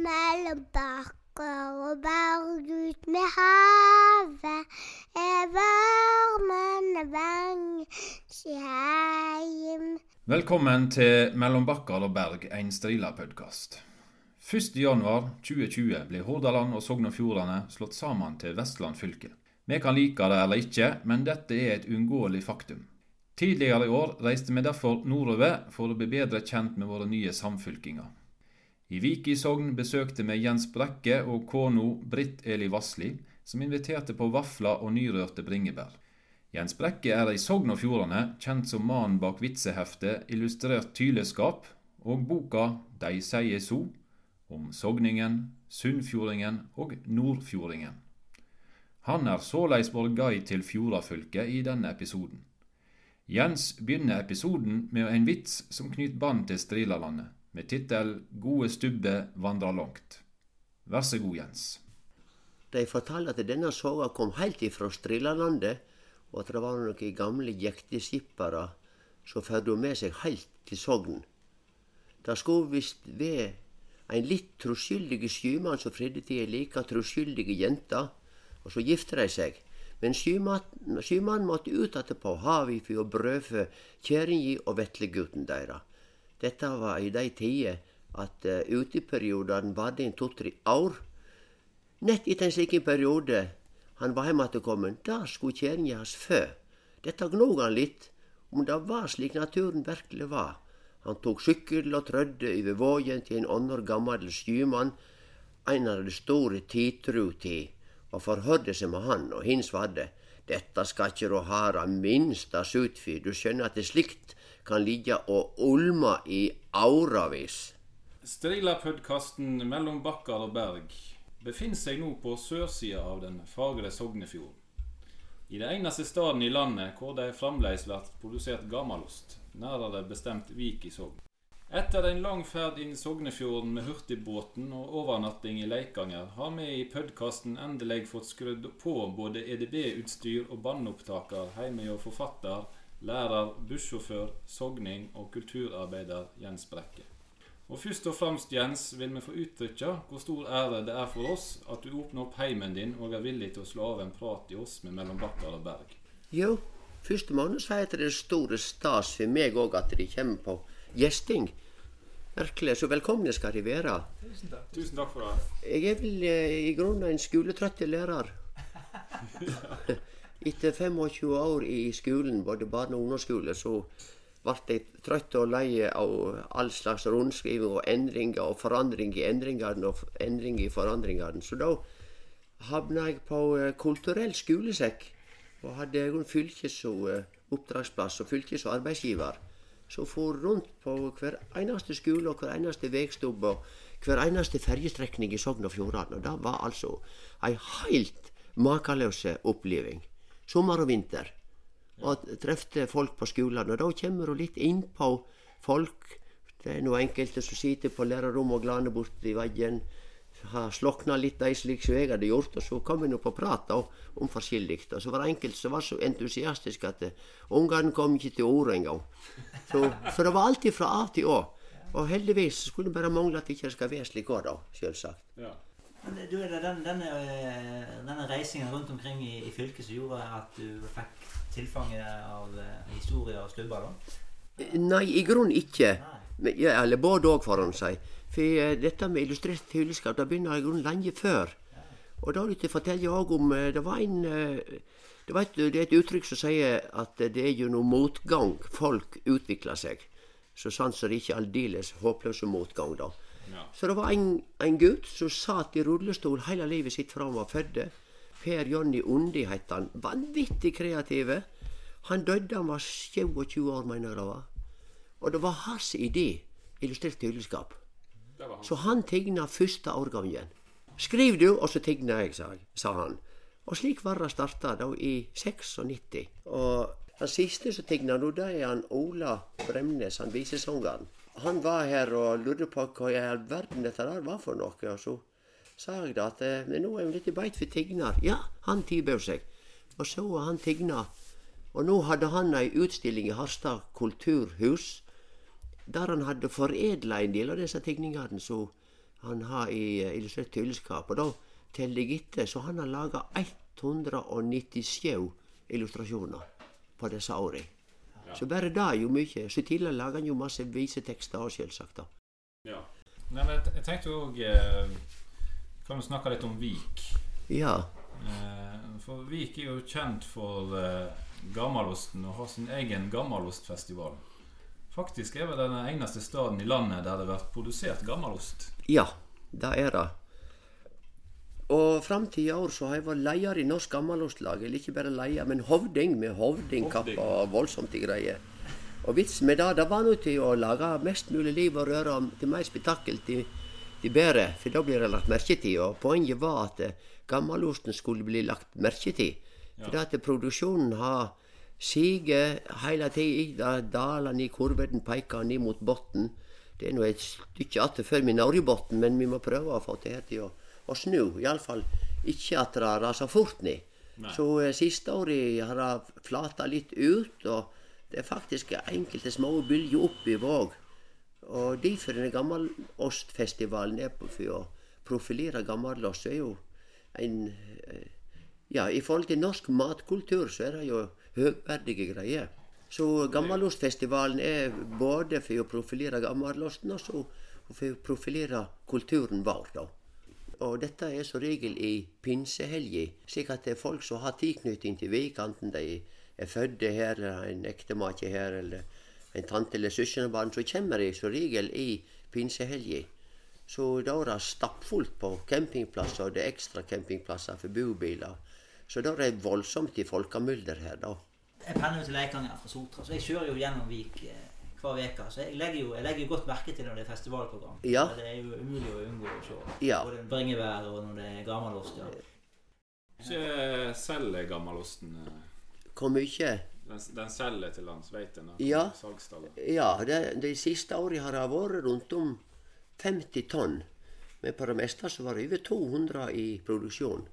mellom bakker og berg ut med havet. Er varmen vang heim. Velkommen til Mellom bakker og berg, en Strila-podkast. 1.1.2020 ble Hordaland og Sogn og Fjordane slått sammen til Vestland fylke. Vi kan like det eller ikke, men dette er et uunngåelig faktum. Tidligere i år reiste vi derfor nordover for å bli bedre kjent med våre nye samfylkinger. I Vik i Sogn besøkte vi Jens Brekke og kona Britt Eli Vassli, som inviterte på vafler og nyrørte bringebær. Jens Brekke er i Sogn og Fjordane kjent som mannen bak vitseheftet Illustrert tyleskap og boka De sier so om sogningen, sunnfjordingen og nordfjordingen. Han er såleis vår guide til Fjordafylket i denne episoden. Jens begynner episoden med en vits som knytter bånd til Strilalandet, med tittel 'Gode stubbe vandrer langt'. Vær så god, Jens. De fortalte at denne soga kom heilt ifra Strillalandet, og at det var noen gamle jekteskippere som førte med seg heilt til Sogn. Det skulle visst være en litt troskyldig sjømann som fridde til ei like troskyldig jente, og så gifter de seg. Men sjømannen måtte ut att på havet for å brødfø kjerringa og veslegutten deira. Dette var i de tider at uh, uteperiodene varte en to-tre år. Nett etter en slik periode han var hjemmetilkommen, der skulle kjerringa hans fø. Dette gnog han litt, om det var slik naturen virkelig var. Han tok sykkel og trødde over vågen til en annen gammel skymann, en av de store tiltru til, og forhørte seg med han, og hin svarte dette skal ikkje du ha det minste sut for, du skjønner at det er slikt kan ligge og olme i åravis. Strila-podkasten Mellom bakkar og berg befinner seg nå på sørsida av den fagre Sognefjorden. I det eneste staden i landet hvor det fremdeles blir produsert gammelost, nærmere bestemt Vik i Sogn. Etter en lang ferd inn Sognefjorden med hurtigbåten og overnatting i Leikanger, har vi i podkasten endelig fått skrudd på både EDB-utstyr og bandopptaker hjemme hos forfatter, lærer, bussjåfør, sogning og kulturarbeider Jens Brekke. Og først og fremst, Jens, vil vi få uttrykke hvor stor ære det er for oss at du åpner opp heimen din og er villig til å slå av en prat i oss med mellom bakker og berg. Jo, førstemann sier at det er store stas for meg òg at de kommer på gjesting. Virkelig, så velkomne skal de være. Tusen takk. Tusen takk for det. Jeg er vel eh, i grunnen en skoletrøtt lærer. Etter 25 år i skolen, både barne- og ungdomsskole, så ble jeg trøtt og lei av all slags rundskriving og endringer og forandring i endringene og endring i forandringene. Så da havna jeg på uh, kulturell skolesekk og hadde en fylkes- og uh, oppdragsplass og fylkes- og arbeidsgiver. Så for rundt på hver eneste skole og hver eneste veistubb og hver eneste ferjestrekning i Sogn og Fjordane. Og det var altså ei helt makeløs oppleving. Sommer og vinter og trefte folk på skolen. Og da kommer hun litt innpå folk. Det er noe enkelte som sitter på lærerrommet og glaner borti veggen. Har slokna litt, de slik som jeg hadde gjort. Og så kom vi på prat da, om forskjellig. Og så var det enkelte som var så entusiastiske at uh, ungene kom ikke til orde engang. Så, så det var alltid fra A til Å. Og heldigvis skulle det bare mangle at det ikke skal være slik òg, da. Selvsagt. Ja. Men du, den, denne, denne reisingen rundt omkring i, i, fylket som gjorde at du fikk tilfanget av uh, historier og stubber? da? Nei, i grunnen ikke. Men, ja, eller både òg, får en si. For uh, dette med illustrert hylleskap det begynner i grunnen lenge før. Ja. Og da vil jeg fortelle òg om Det var en det, var et, det er et uttrykk som sier at det er gjennom motgang folk utvikler seg. Så sant så det ikke aldeles håpløse motgang, da. Så det var en, en gutt som satt i rullestol hele livet sitt fra han var født. Per Jonny Undi het han. Vanvittig kreative. Han døde han var 27 år, mener jeg det var. Og det var hans idé, illustrert kjøleskap. Så han tegna første årgangen. Skriv du, og så tegner jeg, sa, sa han. Og slik var det starta da i 96. Og den siste som tegna nå, det er han Ola Bremnes, han visesangeren. Han var her og lurte på hva i all verden dette der var for noe. Og så sa jeg da at eh, men nå er vi litt i beit for tegner. Ja, han tilbød seg. Og så var han tigna. Og nå hadde han ei utstilling i Harstad kulturhus der han hadde foredla en del av disse tigningene som han har i eh, illustrert tylleskap. Og da teller jeg så han har laga 197 illustrasjoner på disse åra. Så bare det er jo mye. Så tillegg lager han jo masse visetekster òg, selvsagt. Ja. Men jeg, tenkte tenkte òg eh, Kan du snakke litt om Vik? Ja. Eh, for Vik er jo kjent for eh, gammelosten og har sin egen gammelostfestival. Faktisk er vel den eneste staden i landet der det vært produsert gammelost. Ja, det er det. Og fram til i år så har jeg vært leder i Norsk Gammelostlag. Eller ikke bare leder, men hovding med hovdingkappe og voldsomt i greier. Og vitsen med det, det var nå til å lage mest mulig liv og røre til mer spetakkel til, til bedre. For da blir det lagt merke til. Og poenget var at gammalosten gammelosten skulle bli lagt merke til. For at produksjonen har siget hele tida. Dalene i kurven peker ned mot bunnen. Det er nå et stykke igjen før vi når bunnen, men vi må prøve å få det her til å, å snu. Iallfall ikke at det raser fort ned. Så eh, siste året har det flata litt ut, og det er faktisk enkelte små bølger opp i våg. Og derfor er Gammelostfestivalen er for å profilere gammelost. Så er jo en eh, Ja, i forhold til norsk matkultur så er det jo høgverdige greier. Så Gammelostfestivalen er både for å profilere gammelosten og så for å profilere kulturen vår. da. Og dette er som regel i pinsehelga, slik at det er folk som har tilknytning til veikanten. De er født her, eller en ektemake her, eller en tante eller søskenbarn. Så kommer de som regel i pinsehelga. Så da er det stappfullt på campingplasser, og det er ekstra campingplasser for bobiler. Så da er det voldsomt i folkemylder her, da. Jeg pendler jo til Leikanger fra Sotra, så jeg kjører jo gjennom Vik eh, hver uke. Så jeg legger, jo, jeg legger jo godt merke til når det er festivalprogram. Ja. Det er jo umulig å unngå å se. Ja. Både bringevær og når det er gammelost. Ja. Ikke selger gammelosten eh, Hvor mye? Den, den selger til lands, vet en? Ja. Ja, det, de siste årene har det vært rundt om 50 tonn. Men på det meste så var det over 200 i produksjon.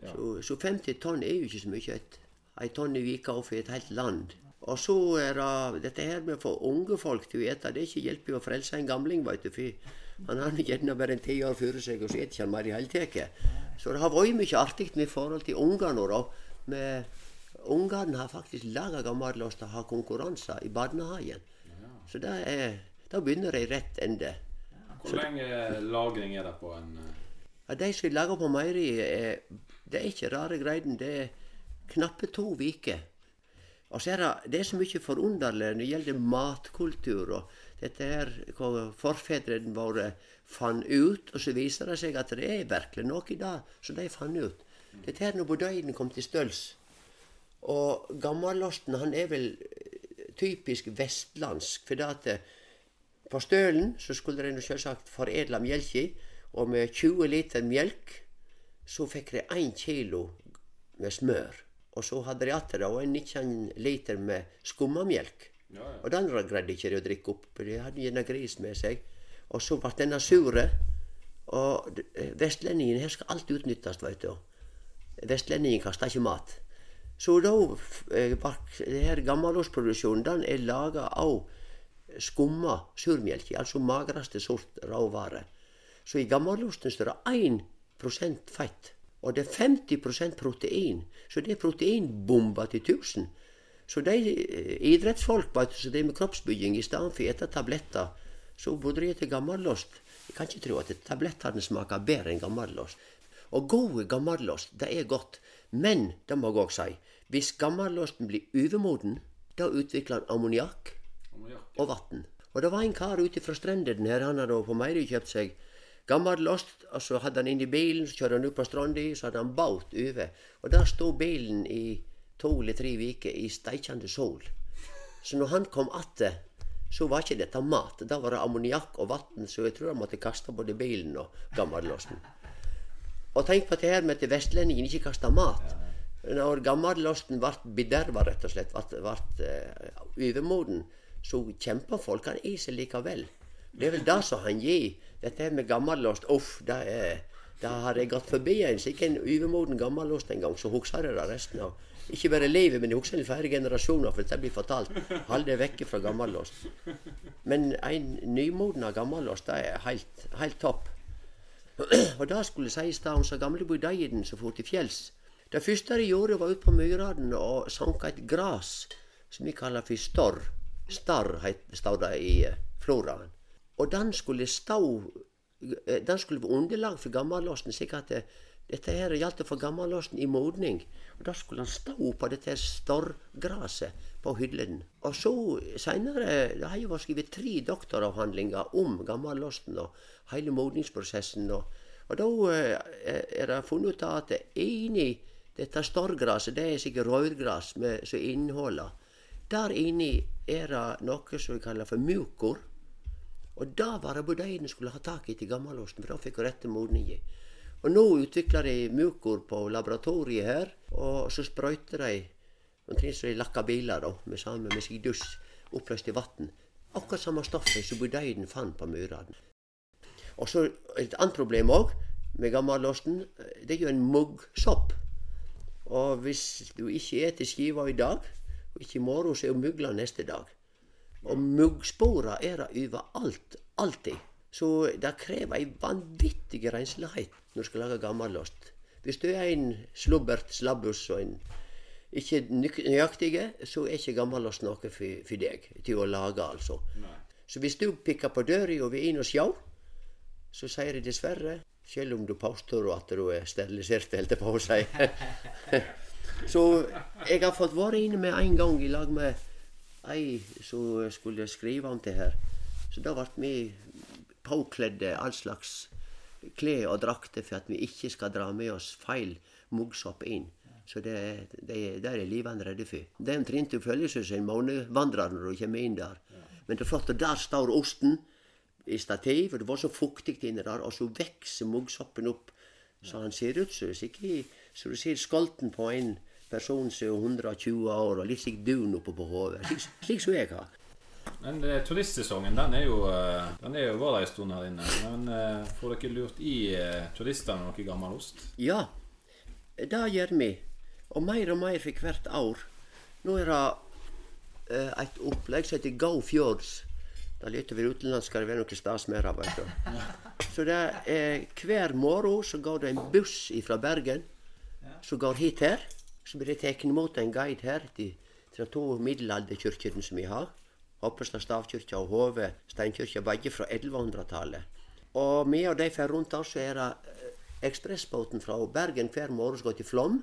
Så, så 50 tonn er jo ikke så mye. Et, et tonn i vika og for et helt land. Og så er det dette her med å få unge folk til å ete. Det er ikke hjelp i å frelse en gamling, veit du. For han har gjerne bare en ti år før seg, og så ikke han mer i hele tatt. Så det har vært mye artig med forhold til ungene. da, med Ungene har faktisk laga gammelås til å ha konkurranser i barnehagen. Så det er, da begynner de i rett ende. Hvor lenge lagring er det på en eh, Ja, de som lager på meieriet, er, det er ikke rare greiene. Det er knappe to uker. Og så er det, det er så mye forunderlig når det gjelder matkultur og dette her hva forfedrene våre fant ut. Og så viser det seg at det er virkelig noe i det som de fant ut. Dette her når budeien kom til støls. Og gammelosten han er vel typisk vestlandsk. For at eh, på Stølen så skulle de selvsagt foredle melka, og med 20 liter melk så fikk de 1 kilo med smør. Og så hadde de og en 19 liter med skummamelk. Og den greide ikke de å drikke opp, de hadde gjerne gris med seg. Og så ble denne sure. Og eh, vestlendingen her skal alt utnyttes, veit du. Vestlendingen kaster ikke mat. Så da ble var det her gammelårsproduksjonen den er laga av skumma surmelk, altså magreste sort råvare. Så i gammelosten står det 1% fett. Og det er 50% protein. Så det er proteinbomba til 1000. Så de eh, idrettsfolk som driver med kroppsbygging, i stedet for å spise tabletter, så burde de spise gammelost. Jeg kan ikke tro at tablettene smaker bedre enn gammelost. Og gode gammelost, det er godt. Men, det må jeg òg si, hvis gammelosten blir overmoden, da utvikler den ammoniakk og vann. Og det var en kar ute fra strendene her, han hadde på Meieri kjøpt seg gammel last. og så hadde han inn i bilen, så kjørte han ut på stranda, så hadde han båt over. Og der sto bilen i to eller tre uker i steikjande sol. Så når han kom atter, så var ikke dette mat. Da var det ammoniakk og vann, så jeg tror han måtte kaste både bilen og gammellosten. Og tenk på det her med at vestlendingen ikke kasta mat. Når gammellosten ble bederva, rett og slett, ble, uh, overmoden, så kjempa folkene i seg likevel. Det er vel det som han gir. Dette med gammelost, uff, det er det har jeg gått forbi en slik en overmoden gammelost en gang, så husker jeg det resten av Ikke bare livet, men jeg husker det flere generasjoner, for dette blir fortalt. Hold deg vekke fra gammelost. Men en nymodna gammelost, det er helt, helt topp. Og det skulle sies da om så gamle budeien som for til fjells. Det første de gjorde, var ute på myrene og sanka et gras som vi kaller for storr. Starr står det i eh, floraen. Og den skulle stå eh, Den skulle være underlag for gammelåsen, slik at det, dette her gjaldt for gammelåsen i modning. Og da skulle han stå på dette storrgraset på hyllen. Og så seinere Det har jo vært skrevet tre doktoravhandlinger om gammelåsen og hele modningsprosessen. Og, og da eh, er det funnet ut at inni dette storrgraset, det er sikkert rødgras som inneholder Der inni er det noe som vi kaller for mukor. Og det var det budeien skulle ha tak i til gammelosten, for da fikk hun rette modninga. Og nå utvikler de mukor på laboratoriet her, og så sprøyter de omtrent som de lakker biler da, med samme med seg dusj oppløst i vann. Akkurat samme stoffet som budeien fant på myrene. Og så et annet problem òg med gammelosten. Det er jo en muggsopp. Og hvis du ikke eter skiva i dag, og ikke i morgen, så er jo mugla neste dag. Og muggspora er det overalt. Alltid. Så det krever ei vanvittig renslighet når du skal lage gammelost. Hvis du er en slubbert slabbus og en ikke nøyaktig, så er ikke gammelost noe for, for, deg til å lage, altså. Nei. Så hvis du pikker på døra og vil inn og sjå, så sier jeg dessverre, selv om du påstår at du er sterilisert, holdt jeg på å si. så jeg har fått være inne med en gang i lag med ei som skulle skrive om det her. Så da ble vi påkledde all slags klær og drakter for at vi ikke skal dra med oss feil muggsopp inn. Så det, det, det er livene redde for. Det er omtrent du føler seg som en månevandrer når du kommer inn der. Men det er flott, og der står osten i stativ, og det var så fuktig inni der, og så vokser muggsoppen opp. Så han ser ut som du ser skolten på en person som er 120 år og litt slik dun oppe på hodet. Slik, slik som jeg har. Men eh, turistsesongen den er jo eh, Den er jo var der en stund her inne. Men eh, får dere lurt i turistene noe gammel ost? Ja, det gjør vi. Og mer og mer for hvert år. Nå er det et opplegg som heter Go Fjords. Det lytter vi utenlands skal det være noe stas med det. du. Så det er hver morgen så går det en buss fra Bergen som går hit her. Så blir det tatt imot en guide her til, de to middelalderkirkene som vi har. Hoppestad stavkirke og Hove steinkirke, begge fra 1100-tallet. Og vi og de får rundt der, så er det eh, ekspressbåten fra Bergen hver morgen som går til Flåm.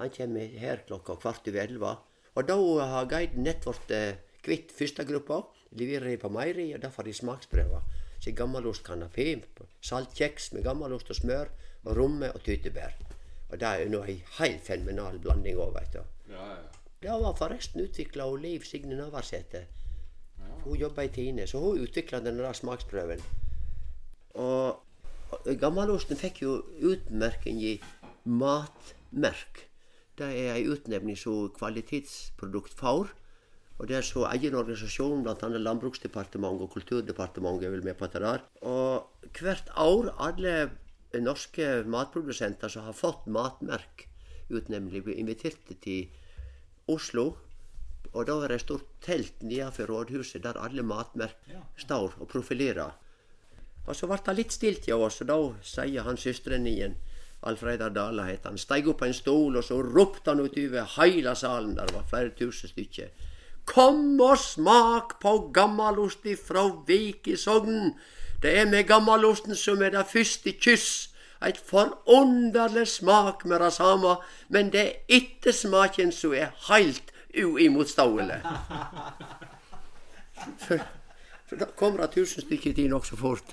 Han kommer her klokka kvart over elleve. Og da har guiden nett blitt eh, kvitt første gruppa. Leverer de på Meiri, og da får de smaksprøver. Så gammelost kanapé, saltkjeks med gammelost og smør, og romme og tyttebær. Og det er jo ei heilt fenomenal blanding òg, veit du. Ja, ja. Det var forresten utvikla av Liv Signe Navarsete. Ja. Hun jobba i Tine, så hun utvikla denne smaksprøven. Og, og Gammalosten fikk jo utmerking i Matmerk. Det er ei utnevning som kvalitetsprodukt får. Og det er så egen organisasjon, bl.a. Landbruksdepartementet og Kulturdepartementet er vel med på det der. Og hvert år, alle norske matprodusenter som har fått matmerkutnemning, blir invitert til Oslo. Og da er det et stort telt nedenfor rådhuset der alle matmerk står og profilerer. Og så ble det litt stilt i oss, og da sier han søsteren igjen, Alfreidar Dala het han, steig opp på en stol, og så ropte han utover hele salen, der var flere tusen stykker. Kom og smak på gammalost ifra Vik i Sogn! Det er med gammalosten som er det første kyss. Eit forunderlig smak med det samme, men det er ettersmaken som er heilt uimotståelig. For da kommer det tusen stykker til nokså fort.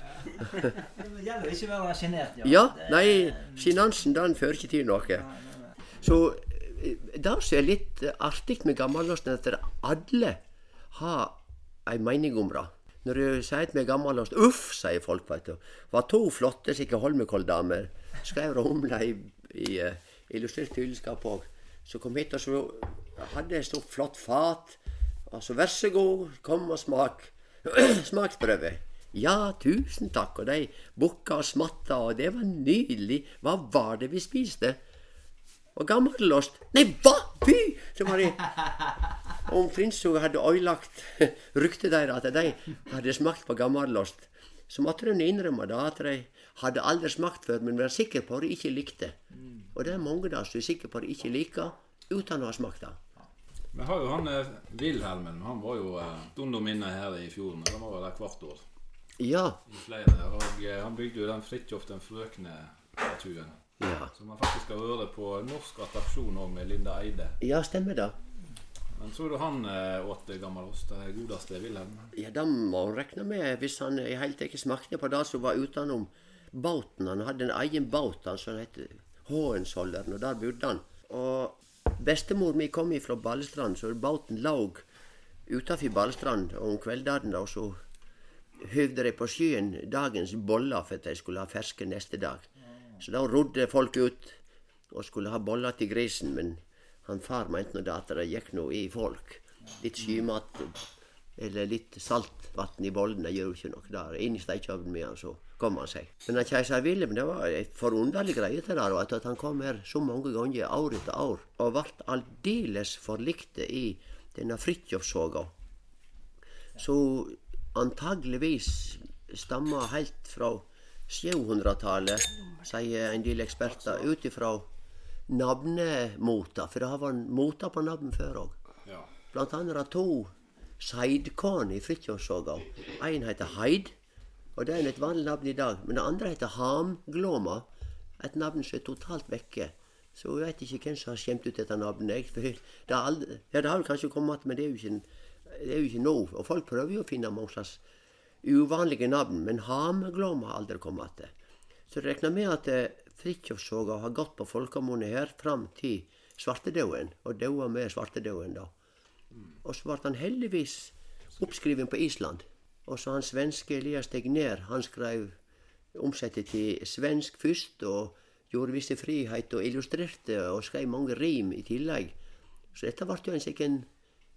det gjelder ikke å være sjenert. Ja. ja, nei, sjenansen den fører ikke til noe. Så eh, det som er litt artig med gammalosten, er at alle har ei mening om det. Når du sier til meg gammelost Uff, sier folk, veit. Var to flotte slike Holmenkolldamer. Skrev Romla i, i uh, illustrert hylleskap òg. Så kom hit, og så hadde jeg så flott fat. Og så vær så god, kom og smak. Smaksprøve. Ja, tusen takk. Og de bukka og smatta, og det var nydelig. Hva var det vi spiste? Og gammelost. Nei, hva? Fy! Så var det om Prinsog hadde ødelagt ryktet deres, at de hadde smakt på gammelost. så måtte de innrømme da at de hadde aldri smakt før, men var sikre på at de ikke likte. Og det er mange da som er sikre på at de ikke liker, uten å ha smakt det. Vi har jo han eh, Wilhelmen. Han var jo eh, stundom inne her i fjorden. Han var jo der hvert år. Ja. I flere. Og eh, han bygde jo den Fridtjof den Frøkne-statuen. Ja, Som man faktisk har vært på norsk attraksjon òg, med Linda Eide. ja stemmer det. Men så du han eh, åt gammel ost? Det godeste Wilhelm? Ja, det må han regne med, hvis han i hele tatt smakte på det som var utenom båten. Han hadde en egen båt, han som het Håensholderen, og der bodde han. Og bestemor mi kom ifra Balestrand, så båten lå utenfor Balestrand om kveldene, og så høvde de på sjøen dagens boller for at de skulle ha ferske neste dag. Så da rodde folk ut og skulle ha boller til grisen, men han far mente nå at det gikk noe i folk. Litt skymat eller litt saltvann i bollene gjør ikke noe der. Inn i stekeovnen med han, så kom han seg. Men keiser Wilhelm, det var en forunderlig greie til det, at han kom her så mange ganger år etter år, og ble aldeles forlikte i denne Fridtjof-soga. Så antageligvis stammer helt fra 700-tallet, sier en del eksperter, ut ifra navnemota, for det har vært mota på navn før òg. Blant annet det to seidkorn i Fridtjofssoga. En heter Heid, og det er et vanlig navn i dag. Men det andre heter Hamglåma, et navn som er totalt vekke. Så jeg vet ikke hvem som har skjemt ut dette navnet. for Det har, aldri, ja, det har vel kanskje kommet men det er jo ikke, det er jo ikke nå. Og folk prøver jo å finne mange slags uvanlige navn, men Hamglåma har aldri kommet til. Så jeg regner med at Fridtjofssoga Fridtjofsoga har gått på folkemunne her fram til svartedauden, og daua med svartedauden, da. Og så ble han heldigvis oppskrevet på Island. Og så han svenske Elias Tegner, han skrev omsettet til svensk først, og gjorde visse frihet og illustrerte og skrev mange rim i tillegg. Så dette ble jo en sikken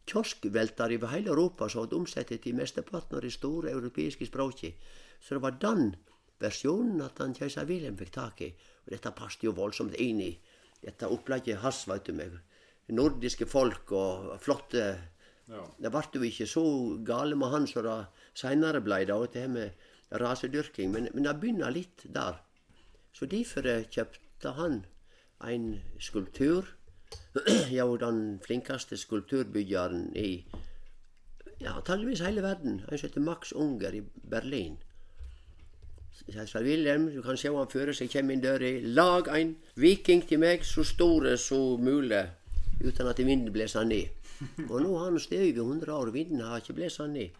kioskvelter over hele Europa som hadde omsatt til mesteparten av de store europeiske språkene. Så det var den versjonen at han keiser Wilhelm fikk tak i. Og dette passet jo voldsomt inn i dette opplegget hans, vet du, med nordiske folk og flotte Ja. Det ble jo ikke så gale med han som det seinere ble, da, og det her med rasedyrking, men, men det begynner litt der. Så derfor kjøpte han en skulptur. Ja, og den flinkeste skulpturbyggeren i ja, antageligvis hele verden. Han heter Max Unger i Berlin. Keiser Wilhelm, du kan se han føre seg, kommer inn døra. Lag en viking til meg, så stor som mulig, uten at vinden blåser han ned. Og nå har han stått over 100 år, vinden har ikke blåst han ned.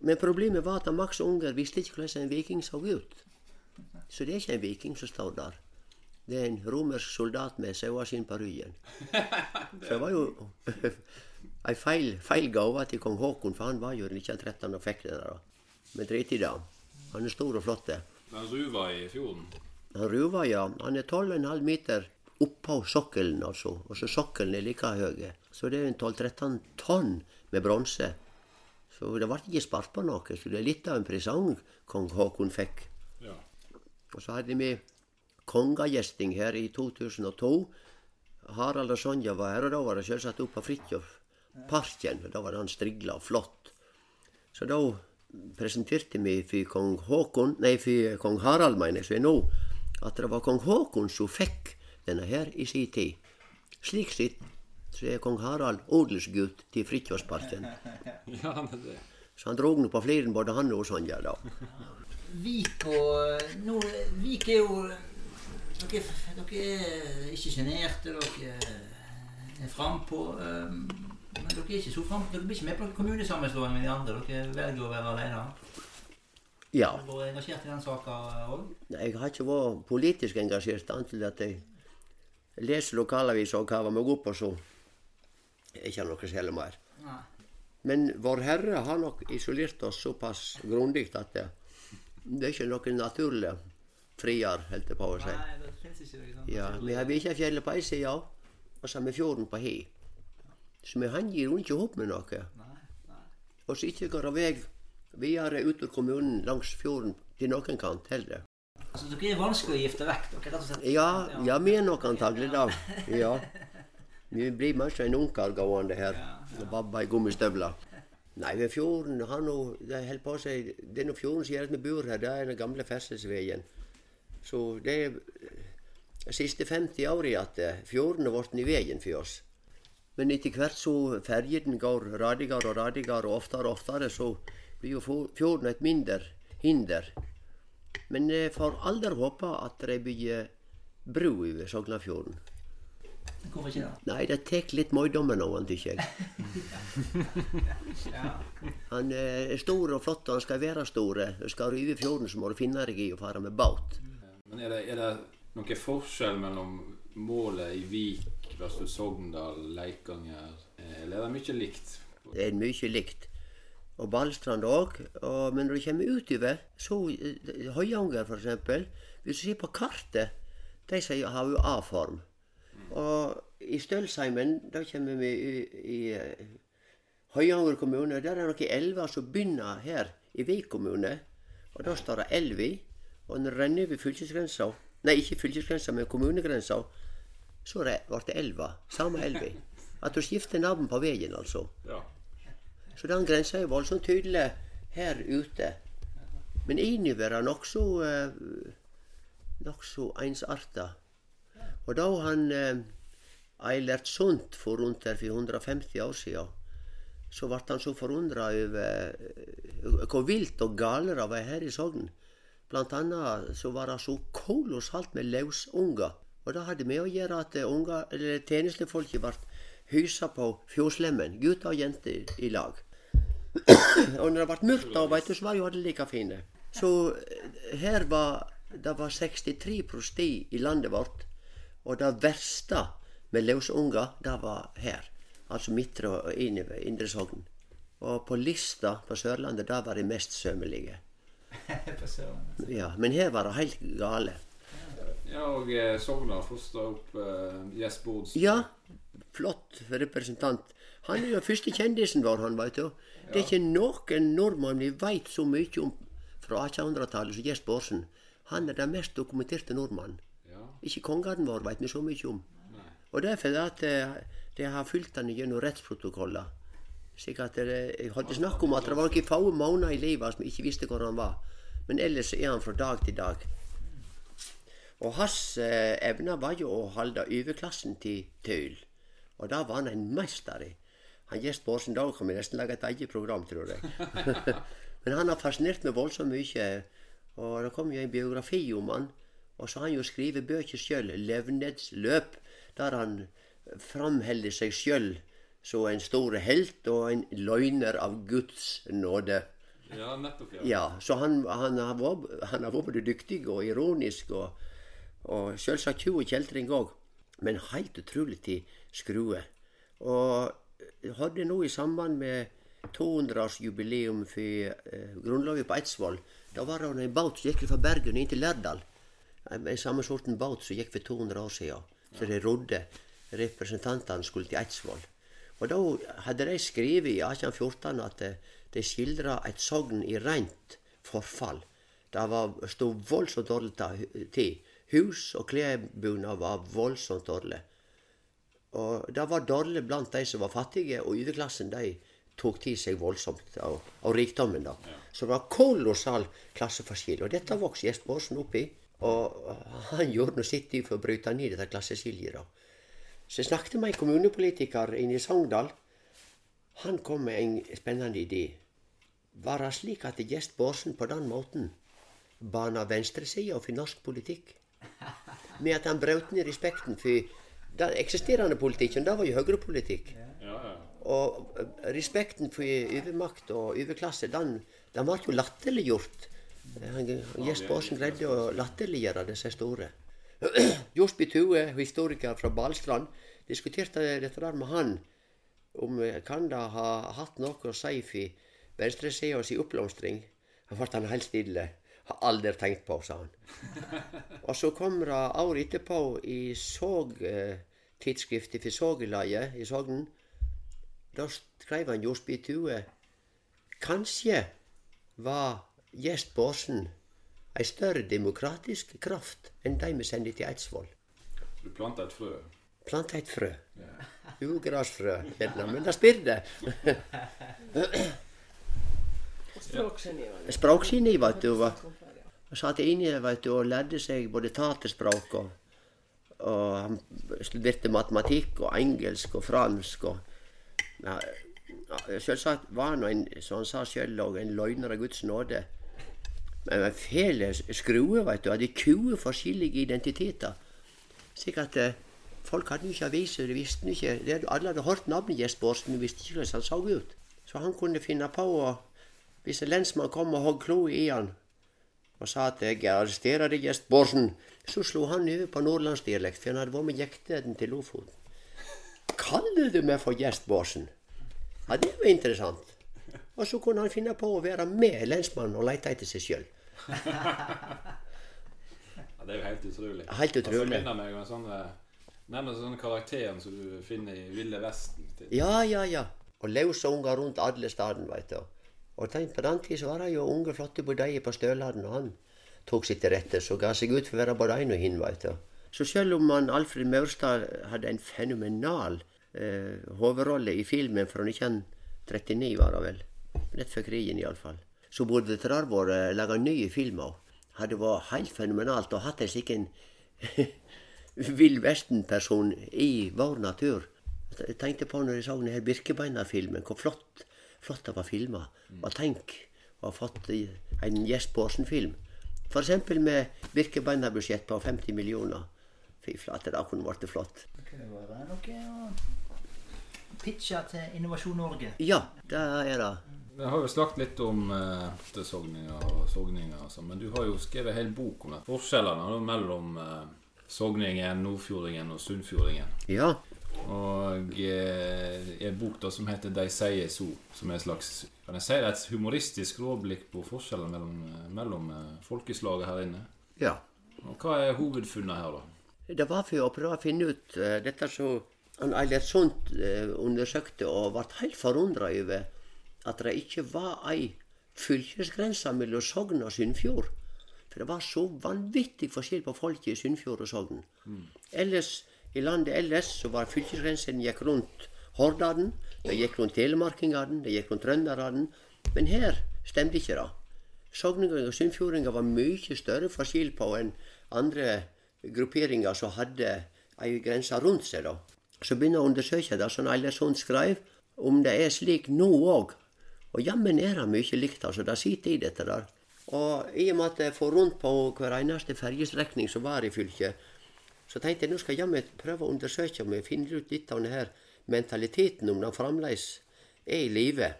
Men problemet var at Max Unger visste ikke hvordan en viking så ut. Så det er ikke en viking som står der. Det er en romersk soldat med saueskinn på ryggen. Så det var jo ei feil, feil gave til kong Haakon, for han var jo 1913 og fikk det der. Men drit i det. Han er stor og flott. Han ruva i fjorden. Han ruva, ja. Han er 12,5 meter oppå sokkelen, altså. Og så sokkelen er like høy. Så det er en 12-13 tonn med bronse. Så det ble ikke spart på noe. Så det er litt av en presang kong Haakon fikk. Ja. Og så hadde vi kongegjesting her i 2002. Harald og Sonja var her, og da var det selvsagt oppe på Fridtjof-parken. Da var han strigla og flott. Så da presenterte vi for kong Håkon, nei, for kong Harald, mener jeg, som er nå, at det var kong Håkon som fikk denne her i sin tid. Slik sett så er kong Harald odelsgutt til Fridtjofsparken. ja, Så han drog nå på fliren, både han og Sonja, da. Vik og nå, Vik er jo Dere, dere er ikke sjenerte, dere er frampå. Um, men dere er ikke så frampå. Dere blir ikke med på kommunesammenslåing med de andre. Dere velger å være alene. Ja. Har du vært engasjert i den saka òg? Jeg har ikke vært politisk engasjert, annet at jeg leser lokalaviser og kaver meg opp, og så er ikke noe særlig mer. Nei. Men Vår Herre har nok isolert oss såpass grundig at det, det er ikke noe naturlig frier, holdt jeg på å si. Nei, det finnes ikke noe sånt. Ja, vi har fjellet på ei side, og så har vi fjorden på hi. Så vi gir jo ikke opp med noe. Nei, nei. Og så ikke går det vei videre ut av kommunen langs fjorden til noen kant heller. Altså, dere er vanskelig å gifte vekk, dere, rett og slett. Ja, ja, vi er nok antagelig da. Ja. Vi blir mye en ungkar gående her og babba i gummistøvler. Nei, ved fjorden har nå Det holder på si Det er nå fjorden som gjør at vi bor her. Det er den gamle ferdselsveien. Så det er de siste 50 åra at eh, fjorden har blitt i veien for oss. Men etter hvert så ferjene går radigere og radigere, og oftere og oftere, så blir jo fjorden et mindre hinder. Men jeg får aldri håpe at de bygger bru over Sognafjorden. Hvorfor ikke det? Nei, det tar litt møydommen av han, tykker jeg. Han eh, er stor og flott, og han skal være stor. Skal du over fjorden, så må du finne deg i å fare med båt. Men er det, er det noen forskjell mellom målet i Vik versus Sogndal, Leikanger? Eh, Eller er det mye likt? Det er mye likt. Og Ballstrand òg. Men når du kommer utover, så eh, Høyanger eksempel, Hvis du ser på kartet, de sier har jo A-form. Og i Stølsheimen, da kommer vi i, i eh, Høyanger kommune. Der er det noen elver som begynner her i Vik kommune. Og da står det elvi. Og det renner over fylkesgrensa, nei ikke fylkesgrensa, men kommunegrensa, så ble det elva. Samme elva. At du skifter navn på veien, altså. Ja. Så den grensa er voldsomt tydelig her ute. Men innover er nokså uh, nokså ensarta. Og da han uh, Eilert Sundt for rundt der for 150 år siden, så ble han så forundra over eh, hvor vilt og gale det var her i Sogn. Blant annet så var det så kolossalt med løsunger. Og det hadde med å gjøre at unger, eller tjenestefolket ble hysa på fjordslemmen. Gutter og jenter i lag. og når det ble mørkt, da, veit du, så var jo alle like fine. Så eh, her var det var 63 prosti i landet vårt. Og det verste med løsunger, det var her. Altså Midtre og Indre Indre Sogn. Og på Lista på Sørlandet, det var de mest sømmelige. På Sørlandet. Ja, men her var det helt gale. ja og eh, Sogndal fostra opp Gjess Jess Bårdsen. Ja, flott representant. Han er jo første kjendisen vår, han, veit du. Det er ikke noen nordmann vi veit så mye om fra 1800-tallet som Gjest Bårdsen. Han er den mest dokumenterte nordmannen. Ja. Ikke kongen vår veit vi så mye om. Nei. Og det er fordi at eh, de har fulgt han gjennom rettsprotokoller. Jeg hadde snakk om at det var noen få måneder i livet som ikke visste hvor han var. Men ellers er han fra dag til dag. Og hans eh, evne var jo å holde overklassen til tøyl. Og det var han en mester i. Han Gjest Bårdsen, da kan vi nesten lage et eget program, tror jeg. Men han har fascinert meg voldsomt mye. Og det kom jo en biografi om han. Og så har han jo skrevet bøker sjøl, 'Levnedsløp', der han framholder seg sjøl som en stor helt og en løgner av Guds nåde. Ja, nettopp. Ja. Ja, så han, han, har vært, han har vært både dyktig og ironisk, og, og selvsagt tjuv og kjeltring òg. Men helt utrolig til skrue. Og hadde nå i samband med 200-årsjubileum for eh, grunnlaget på Eidsvoll, da var det en båt som gikk fra Bergen inn til Lærdal. En en samme sorten båt som gikk for 200 år siden. Så de rodde. Representantene skulle til Eidsvoll. Og da hadde de skrevet i 1814 at de skildra et sogn i rent forfall. Det var stod voldsomt dårlig til. Hus og klesbunad var voldsomt dårlig. Og det var dårlig blant de som var fattige, og overklassen de tok til seg voldsomt av, av rikdommen. da. Så det var kolossal klasseforskjell. Og dette vokste Jesper Aasen opp i. Og han gjorde nå sitt for å bryte ned dette klasseskiljet. da. Så jeg snakket med en kommunepolitiker inne i Sogndal. Han kom med en spennende idé. Var det slik at Gjest Bårdsen på den måten bana venstresida for norsk politikk? Med at han brøt ned respekten for den eksisterende politikken. Det var jo høyrepolitikk. Ja, ja. Og eh, respekten for overmakt og overklasse, den, den ble jo latterliggjort. Gjest Bårdsen greide å latterliggjøre disse store. Josby Tue, historiker fra Balstrand, diskuterte dette der med han. Om eh, kan det ha hatt noe å si for venstresida si oppblomstring? Da ble han helt stille. Har aldri tenkt på, sa han. Og så kom det året etterpå i Såg, eh, for Sågelaget i Sogn. Da skrev han Josby Tue Kanskje var Gjest Bårdsen ei større demokratisk kraft enn de vi sender til Eidsvoll. Du planta et frø. Planta et frø. Ugrasfrø, gjerne, men det spirde. Språksinni, vet du. satt inne vet du, og lærte seg både tatespråk og, og han studerte matematikk og engelsk og fransk. og ja, ja, Selvsagt var han, en, som han sa sjøl, en løgner av Guds nåde. Fæle skruer, veit du. Hadde 20 forskjellige identiteter. Slik at eh, folk hadde jo ikke aviser, de visste ikke det, Alle hadde hørt navnet Jespersen, men visste ikke hvordan han så ut. Så han kunne finne på å Hvis en lensmann kom og hogg klo i han og sa at 'jeg arresterer deg, Jespersen', så slo han over på nordlandsdialekt, for han hadde vært med jekteden til Lofoten. 'Kaller du meg for Jespersen?' Ja, det var interessant. Og så kunne han finne på å være med lensmannen og lete etter seg sjøl. Ja, det er jo helt utrolig. Helt utrolig. Altså, minner meg om en sånn eh, Nærmest sånne karakterer som du finner i Ville Vesten. til- Ja, ja, ja. Og løse unger rundt alle steder, veit du. Og tenk, på den tid så var det jo unge, flotte budeier på Støladen, og han tok sitt til rette, så ga seg ut for å være både en og hin, veit du. Så selv om han, Alfred Maurstad hadde en fenomenal eh, hovedrolle i filmen fra 1939, var det vel, rett før krigen iallfall, så burde det lage vært laga nye filmer. Hadde vært helt fenomenalt å hatt en slik en vill vesten-person i vår natur. Jeg tenkte på når jeg så denne Birkebeina-filmen, hvor flott, flott det var filma. Og tenk å ha fått en en Jespersen-film. F.eks. med Birkebeina-budsjett på 50 millioner. Fy flate, det kunne vært flott. Det kunne være noe å pitche til Innovasjon Norge. Ja, det er det. Vi har jo snakket litt om eh, sogninger og sogninger, og sånn, men du har jo skrevet en hel bok om det. Forskjellene mellom eh, sogningen, nordfjordingen og sunnfjordingen. Ja. Og eh, en bok da som heter 'De sier so', som er et slags kan jeg si det, et humoristisk råblikk på forskjellen mellom, eh, mellom eh, folkeslaget her inne. ja. Og Hva er hovedfunnet her, da? Det var for å prøve å finne ut uh, dette som Eilert Sundt uh, undersøkte, og ble helt forundra over at det ikke var ei fylkesgrense mellom Sogn og Sunnfjord. For det var så vanvittig forskjell på folket i Sunnfjord og Sogn. Ellers i landet ellers så var fylkesgrensen gikk rundt Hordaden, det gikk rundt telemarkingene, det gikk rundt trønderne. Men her stemte ikke det. Sogninger og sunnfjordinger var mye større forskjell på enn andre grupperinger som hadde ei grense rundt seg. da. Så begynner jeg å undersøke det, som Eilersson skrev, om det er slik nå òg. Og jammen er det mye likt, altså. Det sitter i dette der. Og i og med at jeg får rundt på hver eneste ferjestrekning som var i fylket, så tenkte jeg nå skal jeg jammen prøve å undersøke om jeg finner ut litt av denne mentaliteten, om den fremdeles er i live.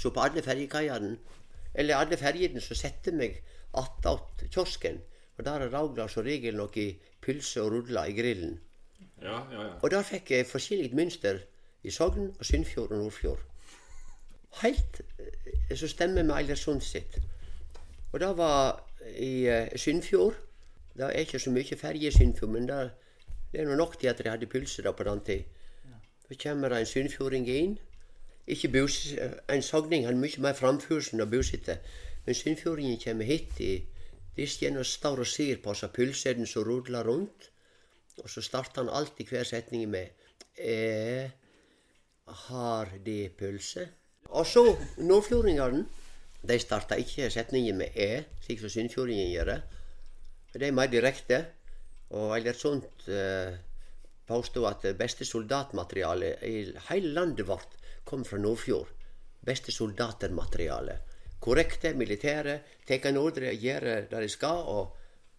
Så på alle ferjekaiene, eller alle ferjene, så setter meg attåt kiosken. Og der er Raugla som regel noe pølse og rudler i grillen. Ja, ja, ja. Og der fikk jeg forskjellig mønster i Sogn og Sunnfjord og Nordfjord. Helt som så stemmer med Eilersund sitt. Og det var i uh, Sunnfjord. Det er ikke så mye ferje i Sunnfjord, men det, er nå nok til at de hadde pølse på den tid. Så kommer det en sunnfjording inn. Ikke bus, En sogning har mye mer framførsel og busitte. Men sunnfjordingen kommer hit i disken og står og ser på seg pølsene som rudler rundt. Og så starter han alltid hver setning med eh, Har de pølse? Og så nordfjordingene. De starta ikke setningen med e, slik som sunnfjordingen gjør. For er mer direkte. Og Eilert Sundt eh, påstod at beste soldatmaterialet i hele landet vårt kom fra Nordfjord. Beste soldatermateriale. Korrekte, militære, tar ordre, gjør det de skal, og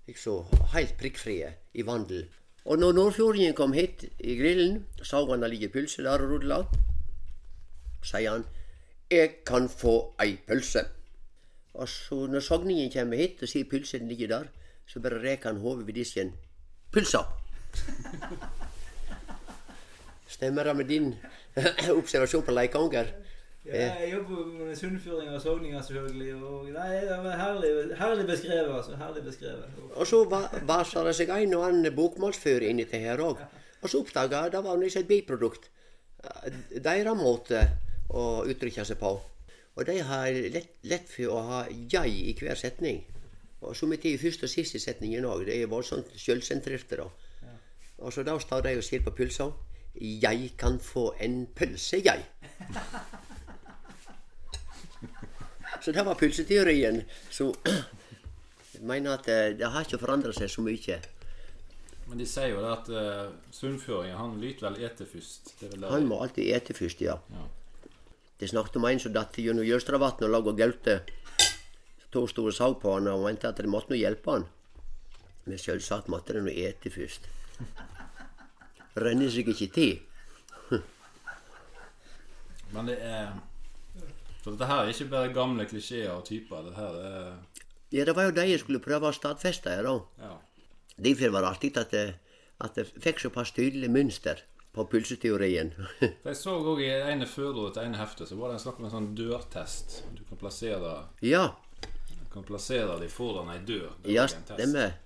liksom helt prikkfrie i vandel. Og når nordfjordingen kom hit i grillen, så han det ligge pølser der og rudla, sier han 'Jeg kan få ei pølse'. Og så når sogningen kommer hit og sier pølsen ligger der, så bare reker han hodet ved disken. 'Pølsa!' Stemmer det med din observasjon på leikanger? Ja, jeg jobber med sunnfjordinger og sogninger, selvfølgelig. Og nei, det var herlig, herlig beskrevet. altså, herlig beskrevet. Og så va- vasa det seg en og annen bokmålsfører inni det her òg. Og så oppdaga jeg det var et biprodukt. Eh, Deres måte å uttrykke seg på. Og de har lett, lett for å ha 'jeg' i hver setning. Og som i første og siste setningen òg. Det er voldsomt sjølsentrerte, da. Og så da står de og sier på pølsa 'Jeg kan få en pølse, jeg'. Så det var pølseteorien. Så jeg mener at eh, det har ikke forandra seg så mye. Men de sier jo det at uh, sunnføringen han lyter vel ete først. Det det- Han må alltid ete først, ja. Ja. Det snakket om en som datt gjennom Jølstravatnet og laga gaute. To store så på han og mente at de måtte nå hjelpe han. Men selvsagt måtte de nå ete først. Renner seg ikke til. Men det er For dette her er ikke bare gamle klisjeer og typer. Det her er Ja, det var jo det jeg skulle prøve å stadfeste her, da. Ja. Derfor var det artig at jeg, at jeg fikk såpass tydelig mønster på pulseteorien. Jeg så òg i ene førordet til ene heftet så var det en snakk om en sånn dørtest. Du kan plassere, ja, du kan plassere de foran ei dør. Det ja, stemmer.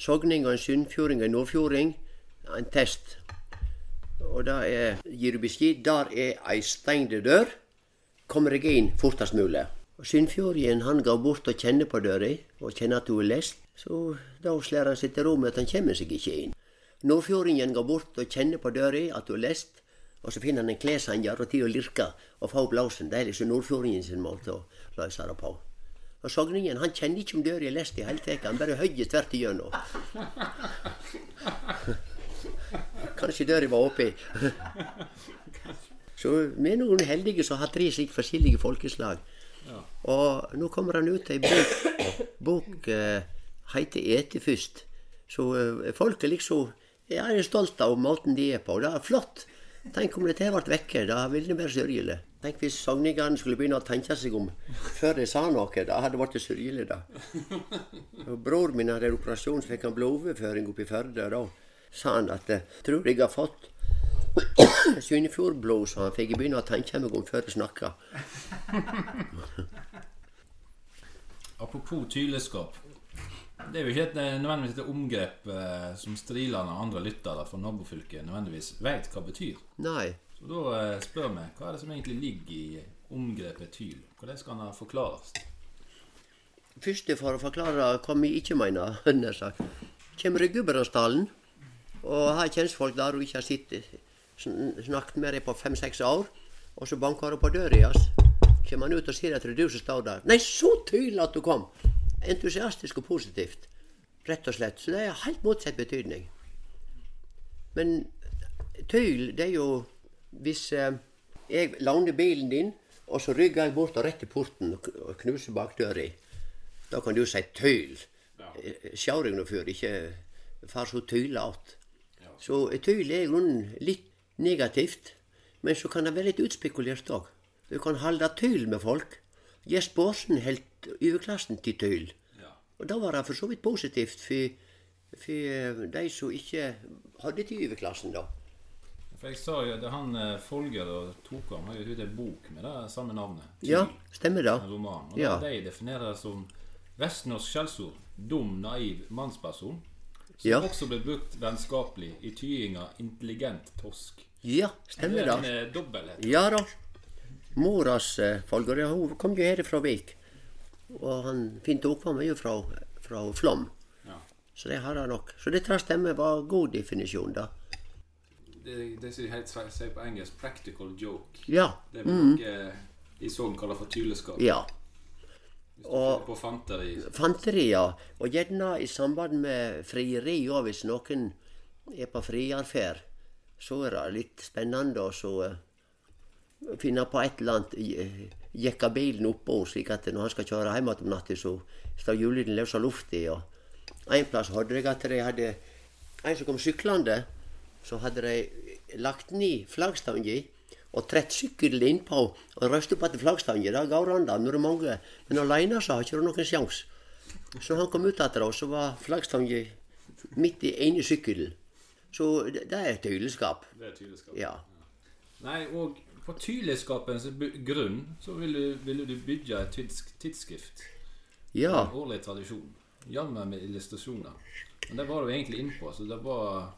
Sogning og en sunnfjording og en nordfjording. En test. Og da er, gir du beskjed der er ei stengd dør. Kommer deg inn fortest mulig. Og Sunnfjordingen han går bort og kjenner på døra, og kjenner at hun er lest. Så da slår han seg til ro med at han kommer seg ikke inn. Nordfjordingen går bort og kjenner på døra at hun har lest. Og så finner han en kleshanger og tid å lirke og få opp låsen. Det er liksom nordfjordingen sin måte å løse det på. Og sogningen han kjenner ikke om døra er lest i hele tatt. Han bare høyer tvert igjennom. Kanskje døra var oppi. Så vi er noen heldige som har tre slik forskjellige folkeslag. Og nå kommer han ut ei bok, bok uh, heter 'Ete først'. Så uh, folk er liksom ja, er stolt av måten de er på. Det er flott. Tenk om dette ble vekke. Da ville det vært sørgelig. Tenk hvis sogningene skulle begynne å tenke seg om før de sa noe. Da hadde det vært sørgelig, da. Og Bror min hadde operasjon, så fikk han blodoverføring oppe i Førde. Da sa han at jeg tror jeg har fått Sunnfjordblod, så han fikk jeg begynne å tenke meg om før jeg snakka. Apropos tyleskap. Det er jo ikke et, eh, nødvendigvis et omgrep eh, som Striland og andre lyttere fra nabofylket nødvendigvis vet hva betyr. Nei. Så da eh, spør vi hva er det som egentlig ligger i omgrepet tyl? Hvordan skal det forklares? Først for å forklare hva vi ikke mener, nær sagt. Kommer i Gudbrandsdalen og har folk der hun ikke har sittet snakket med dem på fem-seks år, og så banker hun på døra hans. Kommer han ut og sier at det er du som står der. Nei, så tydelig at du kom! Entusiastisk og positivt. Rett og slett. Så det er helt motsatt betydning. Men tøyl, det er jo hvis eh, jeg låner bilen din, og så rygger jeg bort og rett til porten og knuser bakdøra. Da kan du si tøyl. Eh, Sjå nå før, ikke far så tøylete. Så eh, tøyl er i grunnen litt negativt, men så kan det være litt utspekulert òg. Du kan holde tøyl med folk. Gjør sporsen holdt overklassen til tøyl. Ja. Og da var det for så vidt positivt for, for eh, de som ikke hadde til overklassen, da. For jeg sa jo at han eh, Folger og Tokam har jo ut en bok med det samme navnet. Tyl, Ja, stemmer det. En roman. Og Ja. de definerer det som vestnorsk skjellsord. Dum, naiv mannsperson. Som Ja. også ble brukt vennskapelig i tyinga intelligent tosk. Ja, stemmer Det en eh, dobbelthet. Ja da. Moras Folger, ja, hun kom jo her fra Vik. Og han Finn Tokvam er jo fra, fra Flåm. Ja. Så det har han nok. Så dette stemmer var god definisjon, da. Det, det som de sier på engelsk 'practical joke'. Ja. Det vil noe i Sogn kaller for tyleskap. Mm. Ja. Finner på fanteri. Fanteri, ja. Og gjerne i samband med frieri òg, hvis noen er på frierferd. Så er det litt spennende å eh, finne på et eller annet. Jekke bilen oppå, slik at når han skal kjøre hjem igjen om natta, så står hjulene løs av lufta. Og en plass hørte jeg at de hadde En som kom syklende, så hadde de lagt ned flaggstanga og trett sykkelen innpå og røst opp etter flaggstanga. Det går an, når det er mange. Men alene så har ikke du noen sjanse. Så han kom ut etter oss, så var flaggstanga midt i ene sykkelen. Så det, det er tydelig-skap. Det er tyleskap. Ja. Nei, og på tydelighetsskapens grunn så ville, ville du bygge et tids, tidsskrift. Ja. En årlig tradisjon. Jammen med illustrasjoner. Men det var du egentlig innpå, så det var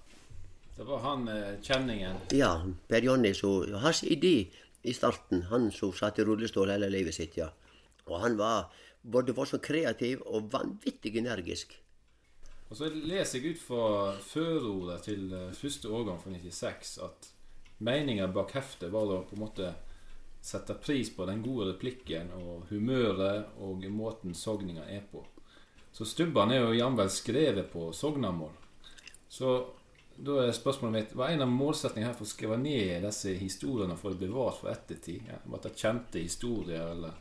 Det var han eh, kjenningen Ja, Per Jonny, så hans idé i starten, han som satt i rullestol hele livet sitt, ja. Og han var både var så kreativ og vanvittig energisk. Og så leser jeg ut fra førordet til eh, første årgang fra 96 at meninga bak heftet var å på en måte sette pris på den gode replikken og humøret og måten sogninga er på. Så stubbene er jo jamvel skrevet på sognamål. Så da er spørsmålet mitt Hva er en av målsetningene her for å skrive ned disse historiene for å bevare for ettertid? Ja, at det kjente historier, eller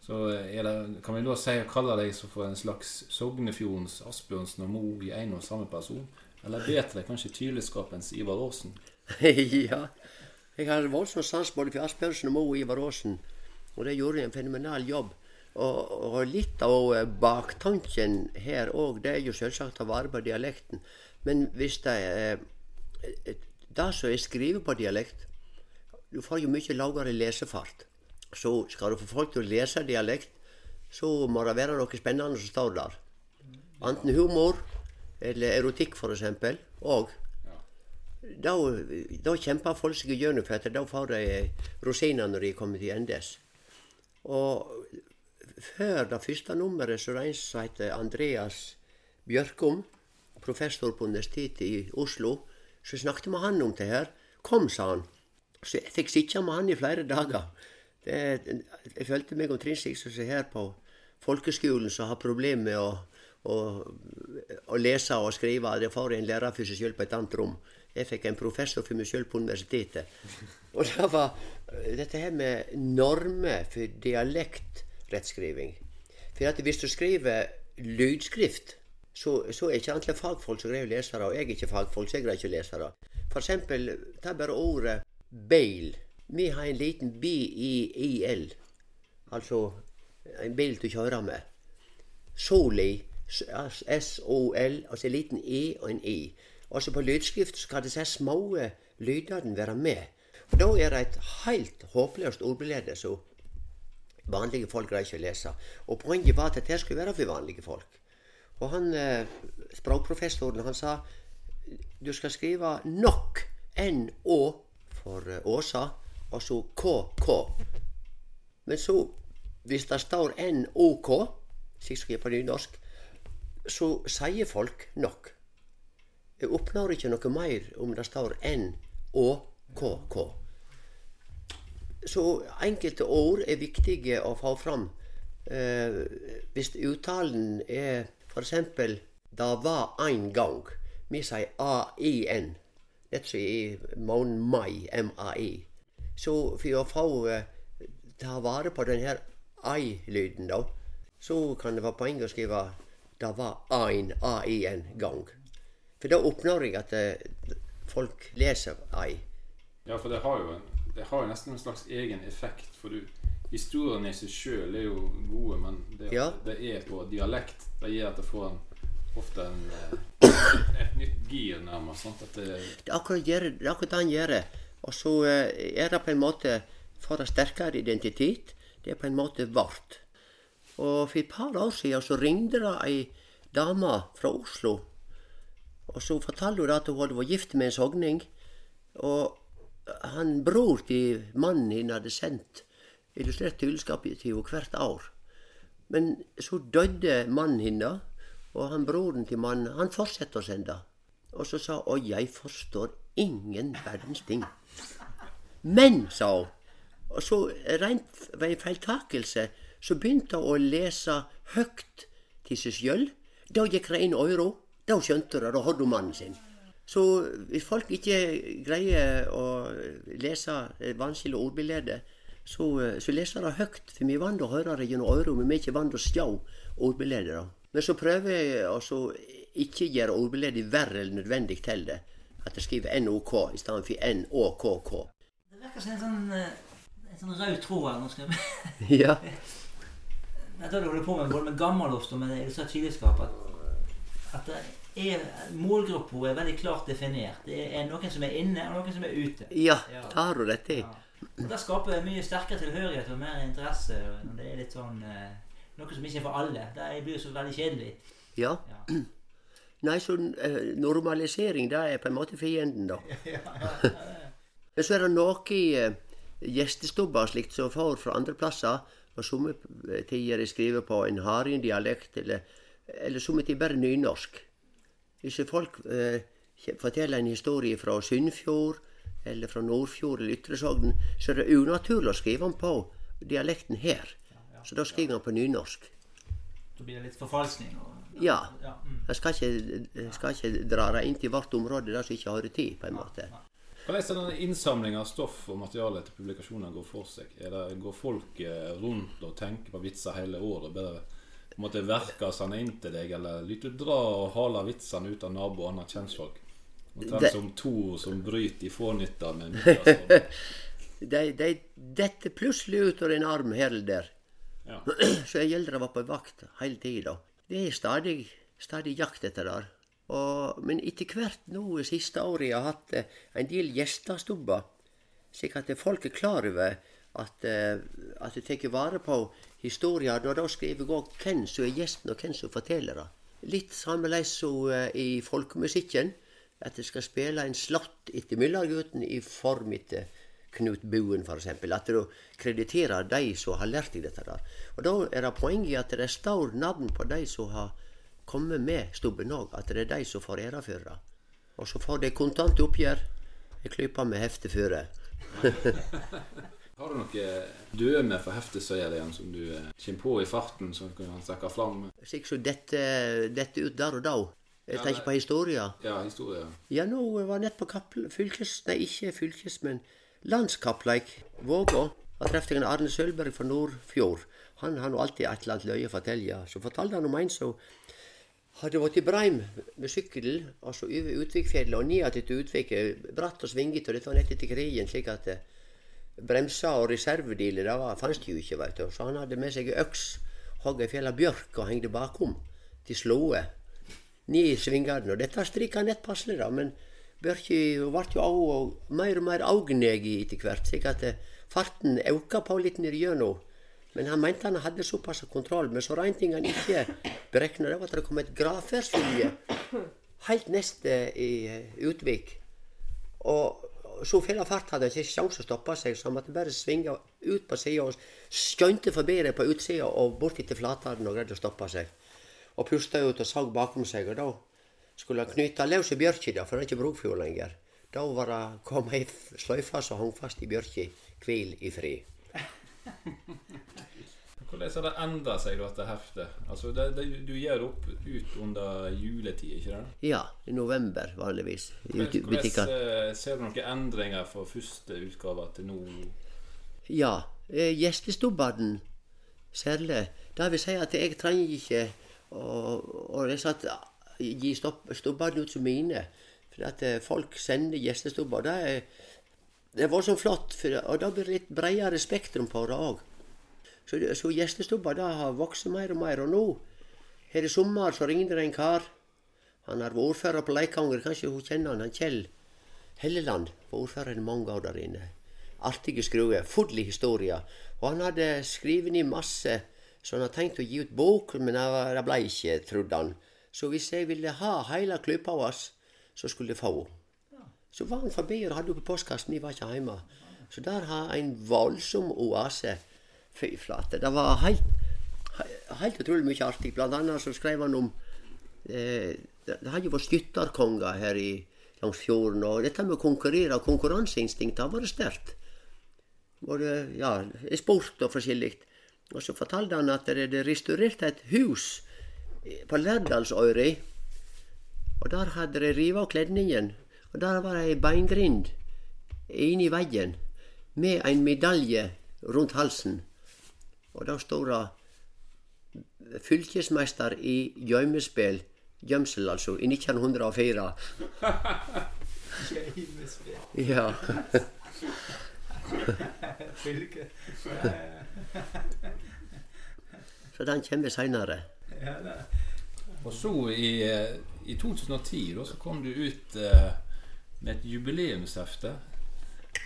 så det, Kan vi da si, kalle deg for en slags Sognefjordens Asbjørnsen og Mo i en og samme person? Eller bedre kanskje Tyleskapens Ivar Aasen? ja. Jeg har voldsom sans både for Asbjørnsen og Mo og Ivar Aasen. Og det gjorde en fenomenal jobb. Og, og litt av baktanken her òg, det er jo selvsagt å vare på dialekten. Men hvis det er det som er skrevet på dialekt Du får jo mye lavere lesefart. Så skal du få folk til å lese dialekt, så må det være noe spennende som står der. Enten humor eller erotikk, f.eks. Og da, da kjemper folk seg gjennom, for da får de rosiner når de kommer til endes. Og før det første nummeret så er det Andreas Bjørkum professor på Universitetet i Oslo. Så snakket med han om det her. Kom, sa han. Så jeg fikk sitte med han i flere dager. Det, jeg følte meg omtrent som her på folkeskolen som har problemer med å, å, å, lese og skrive. Det får en lærer for seg selv på et annet rom. Jeg fikk en professor for meg selv på universitetet. Og det var dette her med normer for dialektrettskriving. For at hvis du skriver lydskrift så, så er ikke alle fagfolk som greier å lese det. Og jeg er ikke fagfolk, så jeg greier ikke å lese det. For eksempel, ta bare ordet beil. Vi har en liten B-I-I-L. Altså en bil du kjører med. Soli. S-O-L. Altså en liten E og en I. Altså på lydskrift skal disse små lydene være med. For Da er det et helt håpløst ordbilde som vanlige folk greier ikke å lese. Og poenget var at dette skulle være for vanlige folk. Og han eh, språkprofessoren han sa du skal skrive nok N-Å for eh, Åsa, og så K-K. Men så, hvis det står N-O-K, slik skriver på nynorsk, så sier folk nok. Jeg oppnår ikke noe mer om det står N-Å-K-K. Så enkelte ord er viktige å få fram. Eh, hvis uttalen er eksempel, det var ein gang. Vi sier A-I-N. Dette som i måneden mai, M-A-I. Så for å få eh, ta vare på denne I-lyden, da, så kan det være poeng å skrive det var ein A-I-N gang. For da oppnår jeg at uh, folk leser ei. Ja, for det har jo, en, det har nesten en slags egen effekt. For du, historiene i seg sjøl er jo gode, men det, ja. det er på dialekt det gjør at det får en, ofte en, eh, et nytt gir, nærmest. Sånn at det, det er akkurat, det han gjør. Og så eh, er det på en måte for en sterkere identitet. Det er på en måte vårt. Og for et par år siden så ringte det ei dame fra Oslo. Og så fortalte hun at hun hadde vært gift med en sogning. Og han bror til mannen hennes hadde sendt illustrert tylskap til henne hvert år. Men så døde mannen hennes, og han broren til mannen han fortsatte å sende. Og så sa hun jeg forstår ingen verdens ting. Men, sa hun, og så rent ved en feiltakelse, så begynte hun å lese høyt til seg sjøl. Da gikk det inn øra. Da skjønte det, da hadde hun mannen sin. Så hvis folk ikke greier å lese vanskelig ordbilder, så, eh, så leser de høyt. For vi er vant til å høre det gjennom øret, men vi er ikke vant til å se ordbilder. Men så prøver jeg å ikke gjøre ordbildet verre eller nødvendig til det. At jeg skriver NOK i stedet for NÅKK. Det virker som en sånn, eh, en sånn rød tråd her. Nå skal jeg... ja. Jeg tror du holder på med både med gammelost og med illustrert kildeskap. At, at er, målgruppa er veldig klart definert. Det er noen som er inne, og noen som er ute. Ja, tar du dette i. Ja. Det skaper mye sterkere tilhørighet og mer interesse når det er litt sånn eh, Noe som ikke er for alle. Det blir jo så veldig kjedelig. Ja. ja. Nei, så uh, normalisering, det er på en måte fienden, da. ja, ja, Men så er det noe uh, gjestestubber slikt som får fra andre plasser. Og somme tider skriver på en hardingdialekt, eller, eller somme tider bare nynorsk. Hvis folk eh, forteller en historie fra Sunnfjord, eller fra Nordfjord eller Ytre Sogn, så er det unaturlig å skrive den på dialekten her. Så da skriver han på nynorsk. Da blir det litt forfalskning. Og, Ja. ja, mm. Jeg skal ikke, jeg skal ikke dra det inn til hvert område der som ikke har tid, på en måte. Hvordan er denne innsamlinga av stoff og materiale til publikasjoner går for seg? Er det, går folk eh, rundt og tenker på vitser hele året? Bare på en måte verker inn til deg, eller lytter du dra og hale vitsene ut av nabo og andre kjentfolk? Omtrent Det- som to som bryter i fånytta med. De, de detter plutselig ut av en arm her eller der. Ja. Så jeg gjelder å være på vakt hele tida. Det er stadig, stadig jakt etter det. Og, men etter hvert nå det siste året jeg har hatt eh, en del gjestestubber, slik at folk er klar over at, eh, at jeg tar vare på historier. da da skriver òg hvem som er gjesten, og hvem som forteller det. Litt sammeleis som eh, i folkemusikken. At det skal spille en slått etter Myllargutten i form etter Knut Buen, f.eks. At du krediterer de som har lært deg dette. der. Og Da er det poenget at det står navn på de som har kommet med stubben òg. At det er de som får æra for det. Og så får de kontant oppgjør. Jeg klyper med hefte for det. Har du noen døme for hefteserien som du eh, kommer på i farten, som kan trekke fram? Slik som dette, dette ut der og da. Jeg tenker på historia. Ja, historie. Ja, nå var jeg nett på kappel, fylkes... Nei, ikke fylkes, men landskappleik Vågå. Da traff jeg Arne Sølberg fra Nordfjord. Han har nå alltid et eller annet løye å fortelle. Så fortalte han om en som hadde vært i Breim med sykkel, altså over Utvikfjellet og ned til Utviket. Bratt og svingete, og dette var nett etter krigen, slik at eh, bremser og reservedeler det var, fantes jo ikke, veit du. Så han hadde med seg ei øks, hogg ei fjella bjørk og hengte bakom til slåe ned i svingene. Og dette strikka nett passelig, da, men bjørka ble jo au, og mer og mer augnegi etter hvert, slik at eh, farten auka på litt nedi gjennom. Men han mente han hadde såpass kontroll. Men så en ting han ikke berekna, det var at det kom et gravferdsfylje helt neste i eh, Utvik. Og full av fart hadde ikke sjanse å stoppe seg, så han måtte bare svinge ut på sida og skjønte forbi det på utsida og bort til Flataren og greide å stoppe seg. Og pusta ut og så bakom seg, og da skulle han knyte løs i bjørka, for det er ikke bruk lenger. Da var det kom ei sløyfe som hang fast i bjørka. Hvil i fred. Hvordan har det endra seg, dette heftet? Altså, det, det, du gir opp ut under juletid, ikke det? Ja, i november vanligvis. I Hvordan eh, ser du noen endringer fra første utgave til nå? Ja, eh, gjestestubbaden særlig. Det vil si at jeg trenger ikke å, å at, gi stubbene ut som mine. For at eh, folk sender gjestestubber. Det er, det var så flott, for, og da blir det litt bredere spektrum på det òg. Så, så gjestestubba da har vokst mer og mer. Og nå, her i sommer, så ringte det en kar. Han har vært ordfører på Leikanger, kanskje hun kjenner han, han Kjell Helleland. Var ordfører i mange år der inne. Artige skruer, fulle historier. Og han hadde skrevet ned masse, så han hadde tenkt å gi ut bok, men det ble ikke, trodde han. Så hvis jeg ville ha hele klypa av oss, så skulle jeg få henne. Så var han forbi og hadde henne på postkassen, vi var ikke hjemme. Så der har en voldsom oase. Fy flate. Det var helt, helt utrolig mye artig. Blant annet så skrev han om eh, Det hadde jo vært skytterkonger her i, langs fjorden, og dette med å konkurrere, konkurranseinstinktet har vært sterkt. Både ja, i sport og forskjellig. Og så fortalte han at det er restaurert et hus på Lærdalsøyri. Og der hadde de revet av kledningen. Og der var det ei beingrind inni veggen med en medalje rundt halsen. Og da står det 'fylkesmeister i gjøymespel, gjemsel altså, i 1904. Ja. Fylke. Så den kommer seinere. Og så i, eh, i 2010 da, så kom du ut eh, med et jubileumshefte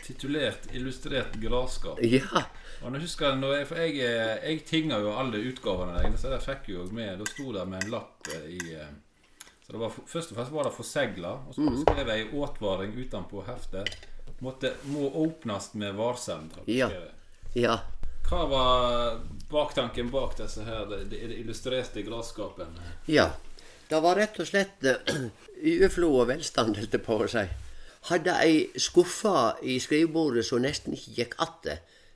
titulert 'Illustrert gradskap'. Ja. Og nå husker jeg, når jeg, for jeg, eh, jeg tinga jo alle utgavene der, så jeg fikk jo med Da sto det med en lapp eh, i eh, så det var, Først og fremst var det forsegla, og så skrev jeg en åtvaring utenpå heftet. Måtte, må åpnes med varsel'. Ja. Ja. Hva var baktanken bak disse her, det, det illustrerte gradskapen? Ja. Det var rett og slett UFLO overflod og velstand, holdt jeg på å si. Hadde ei skuffe i skrivebordet som nesten ikke gikk att,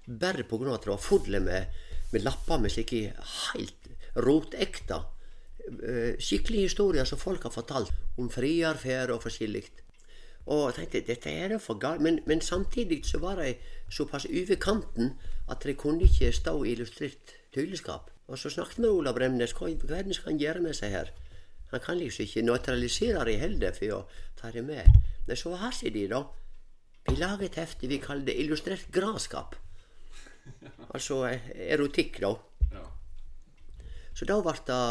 Bare pga. at det var fulle med, med lapper med slike helt rotekte eh, skikkelige historier som folk har fortalt om friarferd og forskjellig. Og jeg tenkte dette er det for galt. Men, men samtidig så var de såpass over kanten at de kunne ikke stå i illustrert tydeligskap. Og så snakket vi med Ola Bremnes. Hva i verden skal han gjøre med seg her? Han kan liksom ikke nøytralisere de heller for å ta det med. Men så har de de, da. Vi lager et hefte vi kaller det illustrert granskap'. Altså erotikk, da. Ja. Så da ble det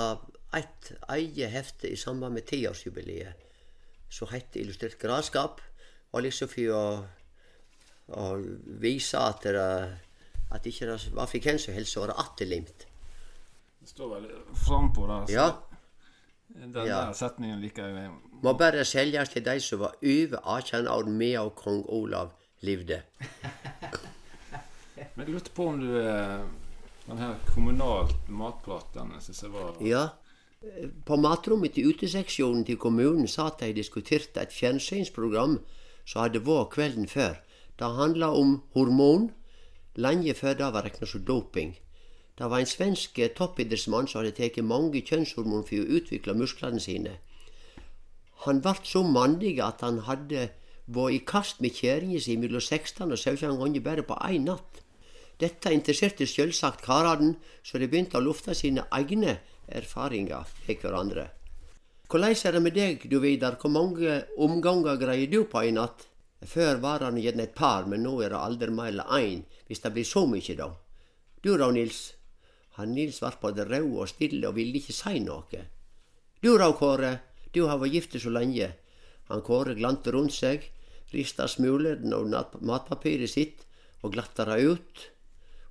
et eget hefte i samband med tiårsjubileet som heter Illustrert granskap'. Og liksom for å, å vise at det, at ikke det var for hvem som helst, så var det atterlimt. Det står vel frampå der. så Ja. Den Ja. der setningen liker jeg. Må bare selges til de som var over 18 år medan kong Olav levde. Men jeg lurte på om du eh, Den her kommunalt matprat, den syns jeg var Ja. På matrommet til uteseksjonen til kommunen satt de og diskuterte et fjernsynsprogram som hadde vært kvelden før. Det handla om hormon, lenge før det var regna som doping. Det var en svensk eh, toppidrettsmann som hadde tatt mange kjønnshormon for å utvikle musklene sine. Han ble så mandig at han hadde vært i kast med kjerringa si mellom 16 og 17 ganger bare på én natt. Dette interesserte selvsagt karene, så de begynte å lufte sine egne erfaringer med hverandre. Hvordan er det med deg, du Vidar, hvor mange omganger greier du på en natt? Før var han gjerne et par, men nå er det aldri mer enn én, hvis det blir så mye, da. Du da, Nils? Han Nils var både rød og stille og ville ikke si noe. Du da, Kåre, du har vært gift så lenge. Han Kåre glante rundt seg, rista smulene nat- matpapiret sitt og glatta det ut.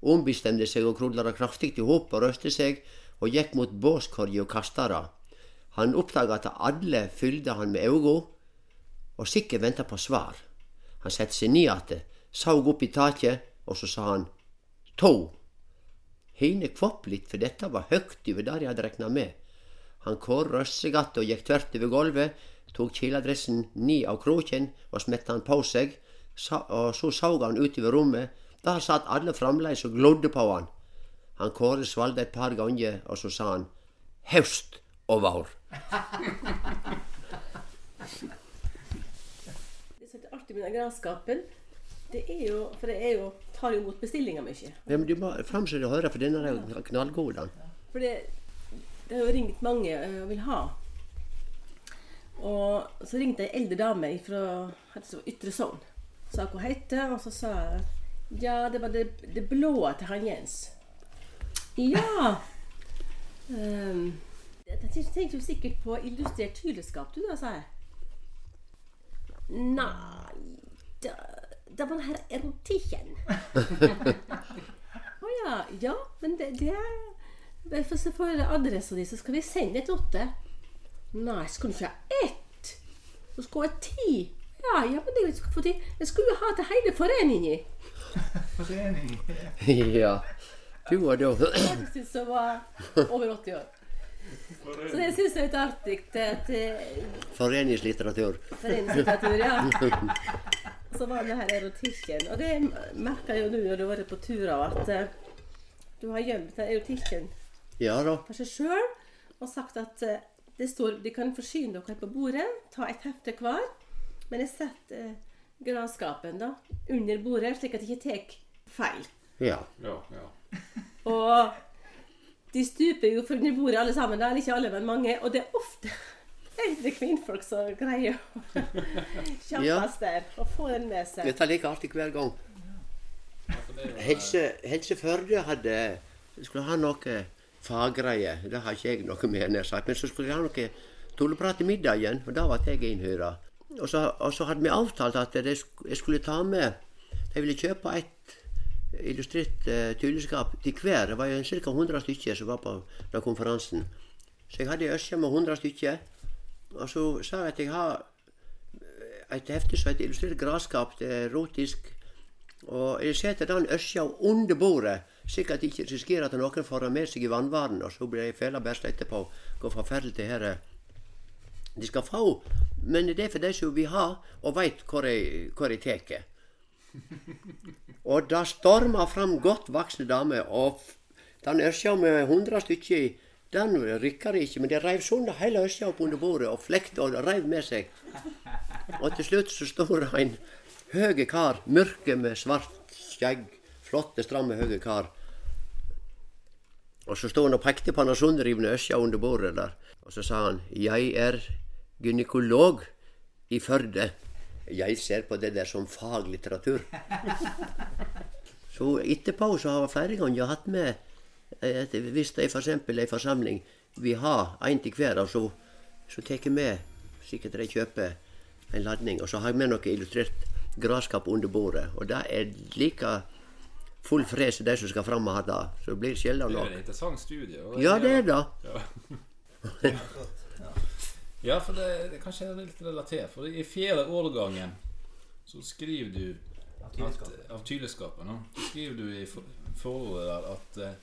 Ombestemte seg og krulla det kraftig i hop og røste seg og gikk mot båskorga og kasta det. Han oppdaga at alle fylde han med auga og sikkert venta på svar. Han sette seg ned att, saug opp i taket, og så sa han to. Hine kvopp litt, for dette var høgt over det jeg hadde rekna med. Han Kåre røssegatt seg att og gikk tvert over gulvet, tok kileadressen ni av kroken og smetta han på seg, og så så han utover rommet. Der satt alle framleis og glodde på han. Han Kåre svalde et par ganger, og så sa han haust og vår. Det som er artig med den granskapen, det er jo For det er jo tar jo imot bestillinger mye. Ja, men du må framsette å høre, for denne er jo knallgod. da. For det, det har jo ringt mange og vil ha. Og så ringte ei eldre dame fra Ytre Sogn. Sa hva hun het, og så sa jeg ja, det var det, det blå til han Jens. Ja! Um, jeg tenkte jo sikkert på illustrert kjøleskap, du da, sa jeg. Nei det, det var den her erotikken. Å ja. Ja, men det, det er Bare for får få adressa di, så skal vi sende et åtte. Nei, skal du ikke ha ett? Du skal ha ti. Ja, ja, men det skal få ti. Jeg skulle jo ha til hele foreningen. Forening. ja. Du var da Faktisk som var over 80 år. Så det syns jeg er litt artig. At eh, Foreningslitteratur. Foreningslitteratur, ja. Så var det her erotikken. Og det merker jeg jo nå når du har vært på turer, at uh, du har gjemt den erotikken Ja da. for seg sjøl og sagt at uh, det står De kan forsyne dere på bordet, ta et hefte hver, men jeg setter eh, granskapen da under bordet, slik at de ikke tar feil. Ja. Ja, ja. Og de stuper jo under bordet alle sammen. da, eller ikke alle, men mange. Og det er ofte eldre kvinnfolk som greier å kjappes der og få den med seg. Dette er like artig hver gang. Helse, Helse Førde hadde skulle ha noe faggreier. Det har ikke jeg noe med, nær sagt. Men så skulle de ha noe tulleprat i middagen, og da ble jeg innhyra. Og så, og så hadde vi avtalt at jeg skulle ta med Jeg ville kjøpe et illustrert uh, tylleskap til hver. Det var jo ca. 100 stykker som var på den konferansen. Så jeg hadde ønska med 100 stykker. Og så sa jeg at jeg har et hefte som heter Illustrert gradskap. Det er erotisk. Og jeg setter den øskja under bordet, slik at jeg ikke risikerer at noen får den med seg i vannvaren, og så blir jeg fela bæsj etterpå. Går forferdelig til her. De skal få Men det er for de som vil ha, og veit hvor de hvor tar. Og det storma fram godt voksne damer, og den ørsa med hundre stykker, den rykka de ikke, men de reiv sånn hele øsja opp under bordet og flekte og reiv med seg. Og til slutt så står det en høge kar, mørke med svart skjegg, flotte, stramme høge kar. Og så sto han og pekte på den sundrivne øsja under bordet der. Og så sa han, jeg er gynekolog i Førde. Jeg ser på det der som faglitteratur. Så etterpå så har jeg flere ganger hatt med Hvis det er for en forsamling vi har en til hver, og så, så tar jeg med sikkert de kjøper en ladning, og så har jeg med noe illustrert graskap under bordet. Og det er like full fres de som skal fram og ha det. Så det blir sjelden Det er en interessant studie. Det Ja, det er det. Ja, for det, det kanskje er litt relatert. For i fjerde årgangen så skriver du at, av kyleskapet nå, så skriver du i forordet der at eh,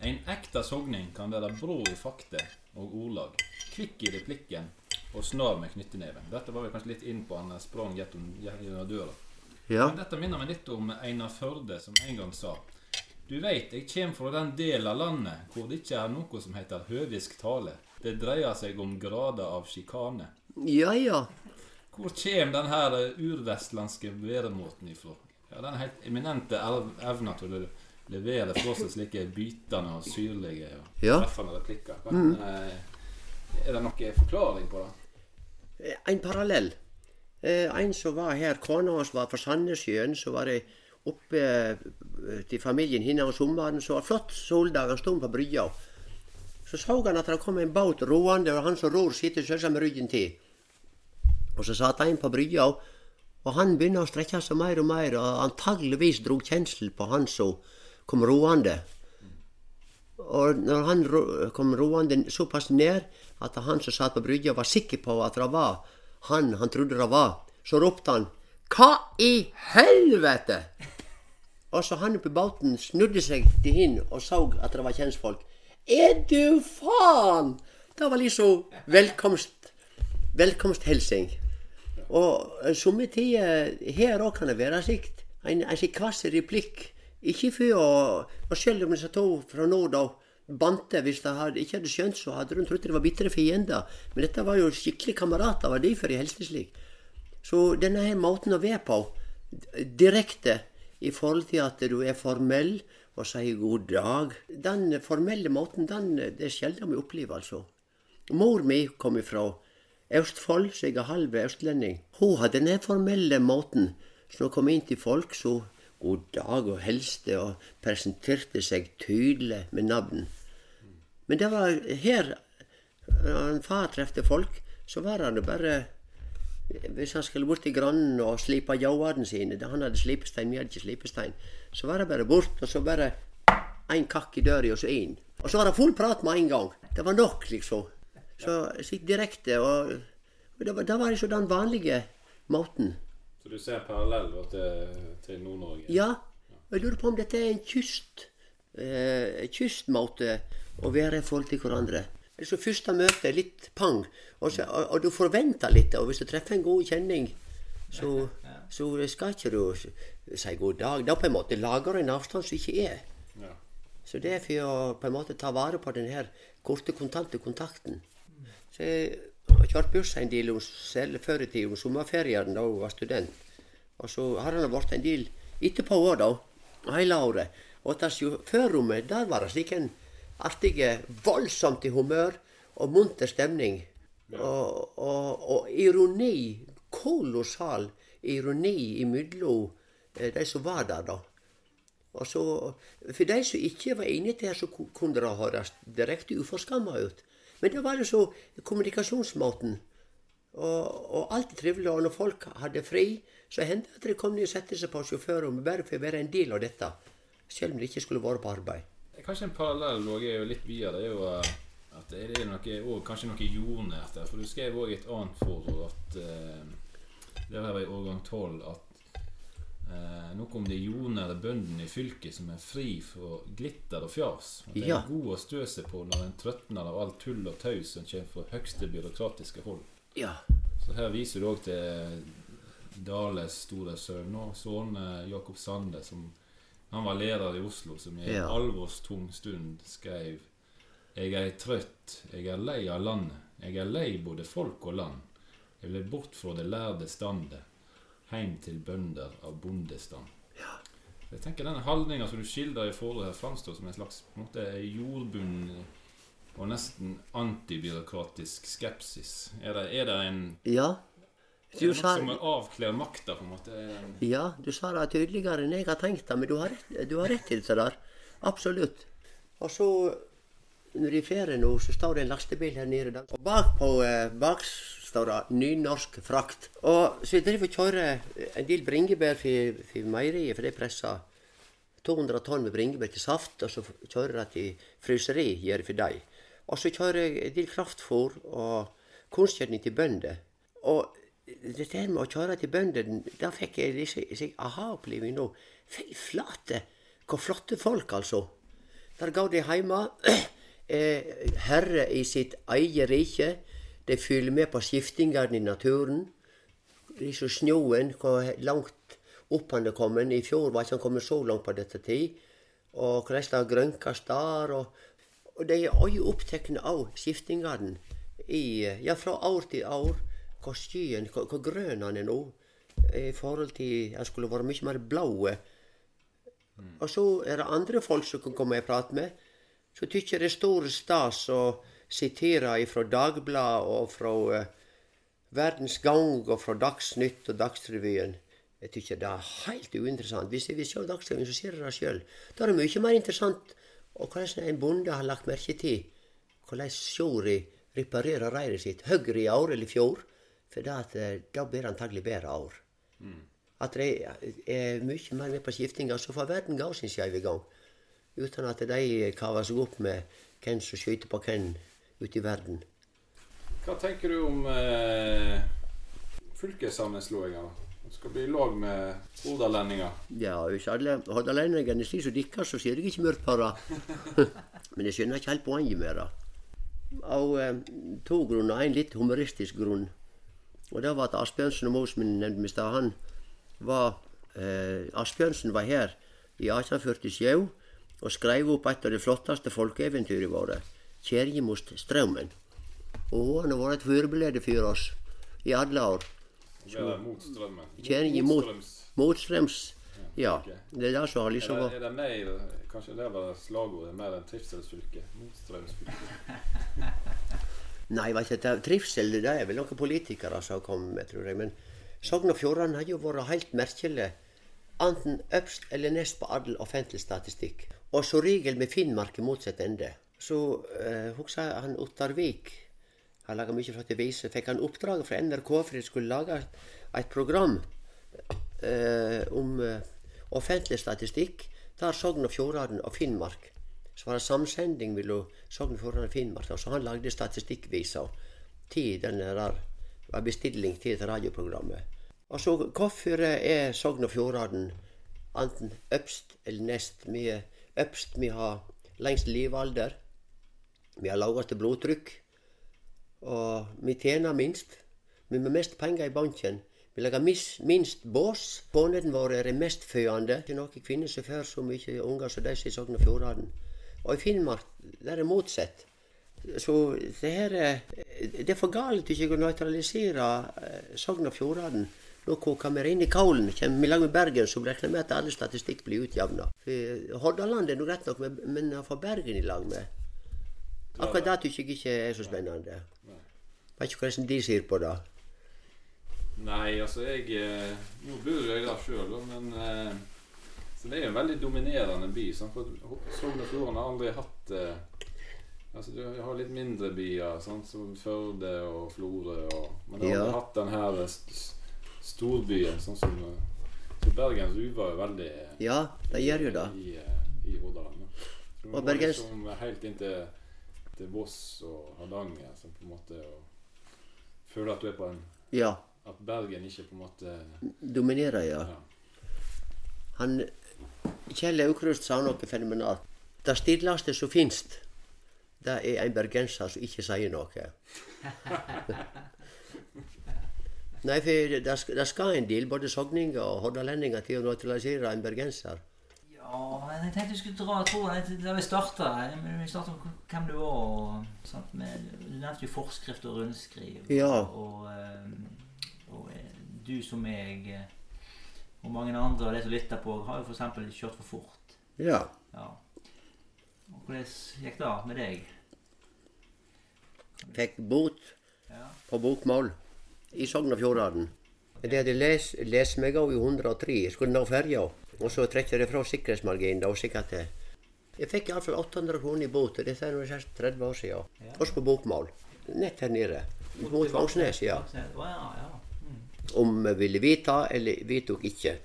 en ekte sogning kan være brå i fakte og ordlag, kvikk i replikken og snar med knytteneven. Dette var vi kanskje litt inn på han sprang gjennom døra. Ja. Men dette minner meg litt om Einar Førde, som en gang sa Du veit, jeg kjem fra den delen av landet hvor det ikke er noe som heter høvisk tale. Det dreier seg om grader av sjikane. Ja, ja. Hvor kjem den her urvestlandske væremåten ifra? Ja, Den helt eminente ev- evna til å levere fra seg slike bytende og syrlige og Ja. treffende replikker. Men, mm. Er det noen forklaring på det? En parallell. Eh, en som var her, kona hans var fra Sandnessjøen, så var det oppe eh, til familien hennes om sommeren. Så var det flott soldag, han sto på brygga. Så så han at det kom en båt roende, og han som ror, sitter selvsagt med ryggen til. Og så satt en på brygga, og han begynner å strekke seg mer og mer, og antageligvis dro kjensel på han som kom roende. Og når han ro- kom roende såpass ned at han som satt på brygga var sikker på at det var han han trodde det var, så ropte han Hva i helvete? Og så han oppe i båten snudde seg til henne og så at det var kjentfolk. Er du faen? Det var liksom velkomst velkomsthilsing. Og somme tider her òg kan det være slikt. En, en slik kvass replikk. Ikke for å Og selv om disse to fra nord da bante, hvis de ikke hadde skjønt, så hadde de trodd det var bitre fiender. Men dette var jo skikkelig kamerater, var derfor de helste slik. Så denne her måten å være på, direkte i forhold til at du er formell og sier god dag Den formelle måten, den, det er sjelden vi opplever, altså. Mor mi kom ifra Østfold, så jeg er halv østlending. Hun hadde den formelle måten. Så hun kom inn til folk, så god dag og helste, og presenterte seg tydelig med navn. Men det var her når en far trefte folk, så var han jo bare Hvis han skulle bort til grannen og slipe ljåene sine da Han hadde slipestein, vi hadde ikke slipestein. Så var det bare bort, og så bare en kakk i døra, og så inn. Og så var det full prat med en gang. Det var nok, liksom. Så sitt direkte, og det var, det var liksom den vanlige måten. Så du ser parallell til, til Nord-Norge? Ja, og jeg lurer på om dette er en kyst, eh, kystmåte å være i forhold til hverandre. Så første møte, litt pang, og, så, og, og du forventer litt. Og hvis du treffer en god kjenning, så, så skal ikke du si god dag. Da på en måte lager du en avstand som ikke er. Ja. Så det er for å på en måte ta vare på den her korte, kontante kontakten. Så jeg har kjørt buss en del før i tida, om sommerferien da hun var student. Og så har han vært en del etterpå òg, da. Hele året. Og til sjåførrommet, der var det slik en artige, voldsomt i humør og munter stemning. Og, og, og ironi. Kolossal ironi imellom eh, de som var der, da. Og så, For de som ikke var inne til det, så kunne det høres direkte uforskamma ut. Men det var jo så kommunikasjonsmåten. Og, og alltid trivelig. Og når folk hadde fri, så hendte det at de kom ned og satte seg på sjåførrommet bare for å være en del av dette. Selv om de ikke skulle vært på arbeid. Kanskje en parallell og er jo litt videre. Det er jo eh, at det er noe, og kanskje noe jordnært der. For du skrev òg et annet forhold at eh, Det var i årgang 12 at eh, noe om de jordnære bøndene i fylket som er fri for glitter og fjas. Og det er Ja. gode å stø seg på når en trøtner av alt tull og tøys som kommer fra høgste byråkratiske hold. Ja. Så Så her viser du òg til Dales store sønn og sønn eh, Jakob Sande, som han var leder i Oslo, som i en Ja. alvorstung stund skrev Jeg er trøtt, jeg er lei av landet. Jeg er lei både folk og land. Jeg vil bort fra det lærde standet, heim til bønder av bondestand. Jeg tenker Denne holdninga som du skildrer i forholdet her, framstår som en slags på en måte, jordbunnen og nesten antibyråkratisk skepsis. Er det, er det en Ja. Du sa, som avkler makta, på en måte? Ja, du sa det tydeligere enn jeg har tenkt det, men du har rett, du har rett til det der. Absolutt. Og så, når de fer nå, så står det en lastebil her nede. Og bak på eh, bak står det nynorsk frakt. Og så jeg driver og kjører en del bringebær for, for meieriet, for de presser 200 tonn med bringebær til saft, og så kjører jeg til fryseri, gjør jeg for deg. Og så kjører jeg en del kraftfôr og kunstgjøring til bønder. Og det der med å kjøre til bøndene, da fikk jeg disse aha-opplevelse nå. Fy flate, hvor flotte folk, altså. Der går de hjemme, er herre i sitt eget rike. De følger med på skiftingene i naturen. Liksom snøen, hvor langt opp han er kommet. I fjor var ikke han kommet så langt på dette tid. Og hvordan det grønkes der. Og, og de er også opptatt av skiftingene i, ja, fra år til år. Hvor skyen, hvor, hvor grønn han er nå. I forhold til Han skulle vært mye mer blå. Og så er det andre folk som kan komme og prate med. Så tykker jeg det er stor stas å sitere fra Dagbladet og fra eh, Verdens Gang og fra Dagsnytt og Dagsrevyen. Jeg tykker det er helt uinteressant. Hvis jeg vil se Dagsrevyen, så ser jeg det sjøl. Da er det mye mer interessant og hvordan en bonde har lagt merke til hvordan sjåri reparerer reiret sitt. Høyre i år eller i fjor. For det eh, da blir det antagelig bedre år. At de er mye mer med på skiftinga, så får verden gå sin skeive gang. Uten at de kaver seg opp med hvem som skyter på hvem ute i verden. Hva tenker du om eh, fylkessammenslåinga? Skal bli lag med hordalendinger. Ja, hvis alle hordalendingene sier som dikker, så ser jeg ikke mørkt på det. Men jeg skjønner ikke helt poenget med det. Av eh, to grunner. En litt humoristisk grunn. Og det var at Asbjørnsen og Mosmin nevnte i stad, han var eh, Asbjørnsen var her i 1847 og skrev opp et av de flotteste folkeeventyrene våre, 'Kjerjemost Straumen'. Og han har vært et forbilde for oss i alle år. Være mot strømmen. Kjerje mot, Motstrøms. motstrøms. Ja. Det er det som har Er liksom det, vært er det mer, kanskje det var slagordet, mer enn trivselsfylke? Motstrømsfylke. Nei, vet ikke, trivsel det er vel noen politikere som har kommet med, tror jeg. Men Sogn og Fjordane har jo vært helt merkelig. Enten øverst eller nest på all offentlig statistikk. Og som regel med Finnmark i motsatt ende. Så eh, husker han Ottarvik Han laga mye flotte viser. Fikk han oppdraget fra NRK for de skulle lage et program eh, om eh, offentlig statistikk. Der Sogn og Fjordane og Finnmark. Så var det samsending mellom Sogn og Fjordane og Finnmark. Så han lagde statistikkvisa til den der var bestilling til dette radioprogrammet. Og så hvorfor er Sogn og Fjordane enten øverst eller nest? Vi øverst, vi har lengst levealder. Vi har laveste blodtrykk. Og vi tjener minst. Vi har mest penger i banken. Vi lager minst bås. Konene våre er mestfødende. Det er noen kvinner som får så mye unger som de som i Sogn og Fjordane. Og i Finnmark der er det motsatt. Så det her er Det er for galt ikke å nøytralisere eh, Sogn og Fjordane. Nå koker vi inn i kålen. Kommer vi i med Bergen, så regner vi med at alle statistikk blir utjevna. Hordaland er nå rett nok, men å få Bergen i lag med Akkurat det syns jeg ikke er så spennende. Vet ikke hvordan de ser på det. Nei, altså jeg Nå bor jeg der sjøl, men Så det er jo en veldig dominerende by. Sant? For Sogn og Fjordane har aldri hatt Altså Du har litt mindre byer, sånn som Førde og Florø. Men du har Ja. aldri hatt den her st st- storbyen, sånn som Så Bergens Uva er veldig eh, Ja, det gjør jo det. i, i, i Hordaland. da. Og Bergens- liksom helt inn til, Voss og Hardanger som på en måte føler at du er på en Ja. At Bergen ikke på en måte Dominerer, ja. ja. Han Kjell Aukrust sa noe fenomenalt. Det stilleste som finst, det er en bergenser som ikke sier noe. Nei, for det det skal en del, både sogninger og hordalendinger, til å naturalisere en bergenser. Ja, jeg tenkte vi skulle dra tråden da vi starta. Vi starta med hvem du var. og sant, Du nevnte jo forskrift og rundskriv. Ja. Og, og, og eh, du som meg eh, og mange andre og de som lytter på, har jo f.eks. kjørt for fort. Ja. Ja. Og hvordan gikk det med deg? Fikk bot Ja. på bokmål i Sogn og Fjordane. Det hadde les, lest meg av i 103. Jeg skulle nå ferja. Og så trekker jeg fra sikkerhetsmarginen. da, sikkert til. Jeg fikk iallfall 800 kroner i bot. Dette er nå 30 år siden. Også på bokmål. Nett her nede. Mot Vangsnes, ja. Ja, ja. Om jeg ville vite eller vedtok ikke.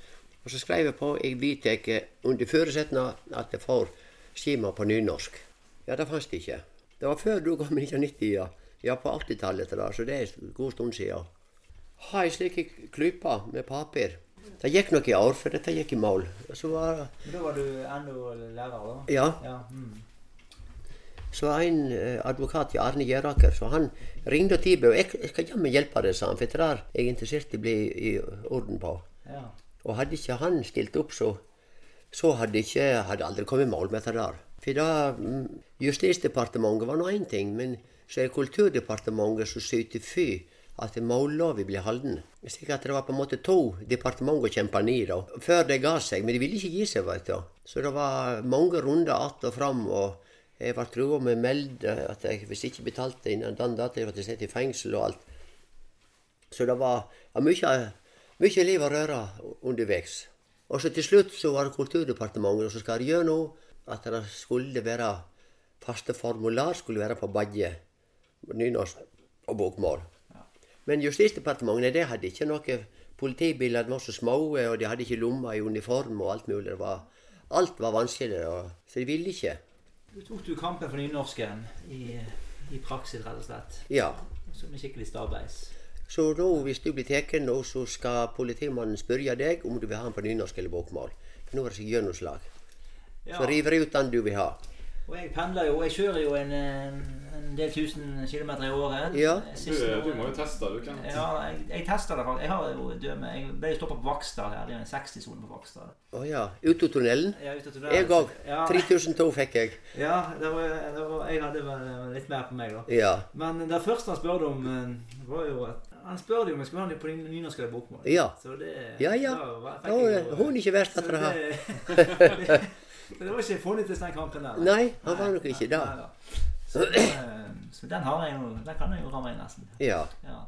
Og så skrev jeg på jeg vedtar under forutsetning at jeg får skjema på nynorsk. Ja, det fantes det ikke. Det var før du kom i 1990, ja. Ja, på 80-tallet, så det er en god stund siden. Ha ei slik klype med papir. Det gikk nok i år, for dette gikk i mål. Så var, da var du ennå lærer, da? ja, Ja. Mm. så var en advokat i Arne Gjeraker, så han ringte og tilbød jeg, jeg skal jammen hjelpe deg, sa han, for det der er jeg interessert i å bli i orden på. ja. Og hadde ikke han stilt opp, så, så hadde ikke hadde aldri kommet i mål med det der. For da mm, Justisdepartementet var nå én ting, men så er Kulturdepartementet som syter for at mållova ble holden. Slik at det var på en måte to departementer å kjempe ned da, før det ga seg. Men de ville ikke gi seg, vet du. Så det var mange runder att og fram. og jeg ble trua med melde at jeg, hvis ikke betalte innen den datoen, ble jeg satt i fengsel og alt. Så det var, var mye, mye liv og røre underveis. Og så til slutt så var det Kulturdepartementet som skar gjennom at det skulle være faste formular skulle være på Badje, nynorsk og bokmål. Men Justisdepartementet det hadde ikke noe De var så små, og de hadde ikke lommer i uniform og alt mulig. Det var, alt var vanskelig, og, så de ville ikke. Du tok du kampen for nynorsken i, i praksis, rett og slett. Ja. Som en skikkelig stabbeis. Så nå, hvis du blir tatt så skal politimannen spørre deg om du vil ha den på nynorsk eller bokmål. For nå er det ikke gjennomslag. Ja. Så river ut den du vil ha. Og jeg pendler jo, jeg kjører jo en, eh, en del tusen kilometer i året. Ja. Du, Siste du året- må jo teste, du, Kenneth. Ja, jeg, jeg tester det faktisk. Jeg har jo dømme. Jeg ble stoppa på Vakstad her. Det er en 60-sone på Vakstad. Å ja. Utotunnelen. Ja, ute til tunnelen? Jeg òg. Ja, 3002 fikk jeg. ja det var, det var, jeg hadde vel litt mer på meg, da. Ja. Men det første han spurte om, eh, var jo at Han spurte jo om jeg skulle ha den på ny- nynorsk eller bokmål. Ja. Så det, Ja, ja. da Da hun er ikke verst etter å ha. det, det var ikke funnet til den kampen der. Nei, han var nok ikke det. Da. Så, eh, så den har jeg jo, den kan jeg jo ramme inn nesten. Ja. Ja.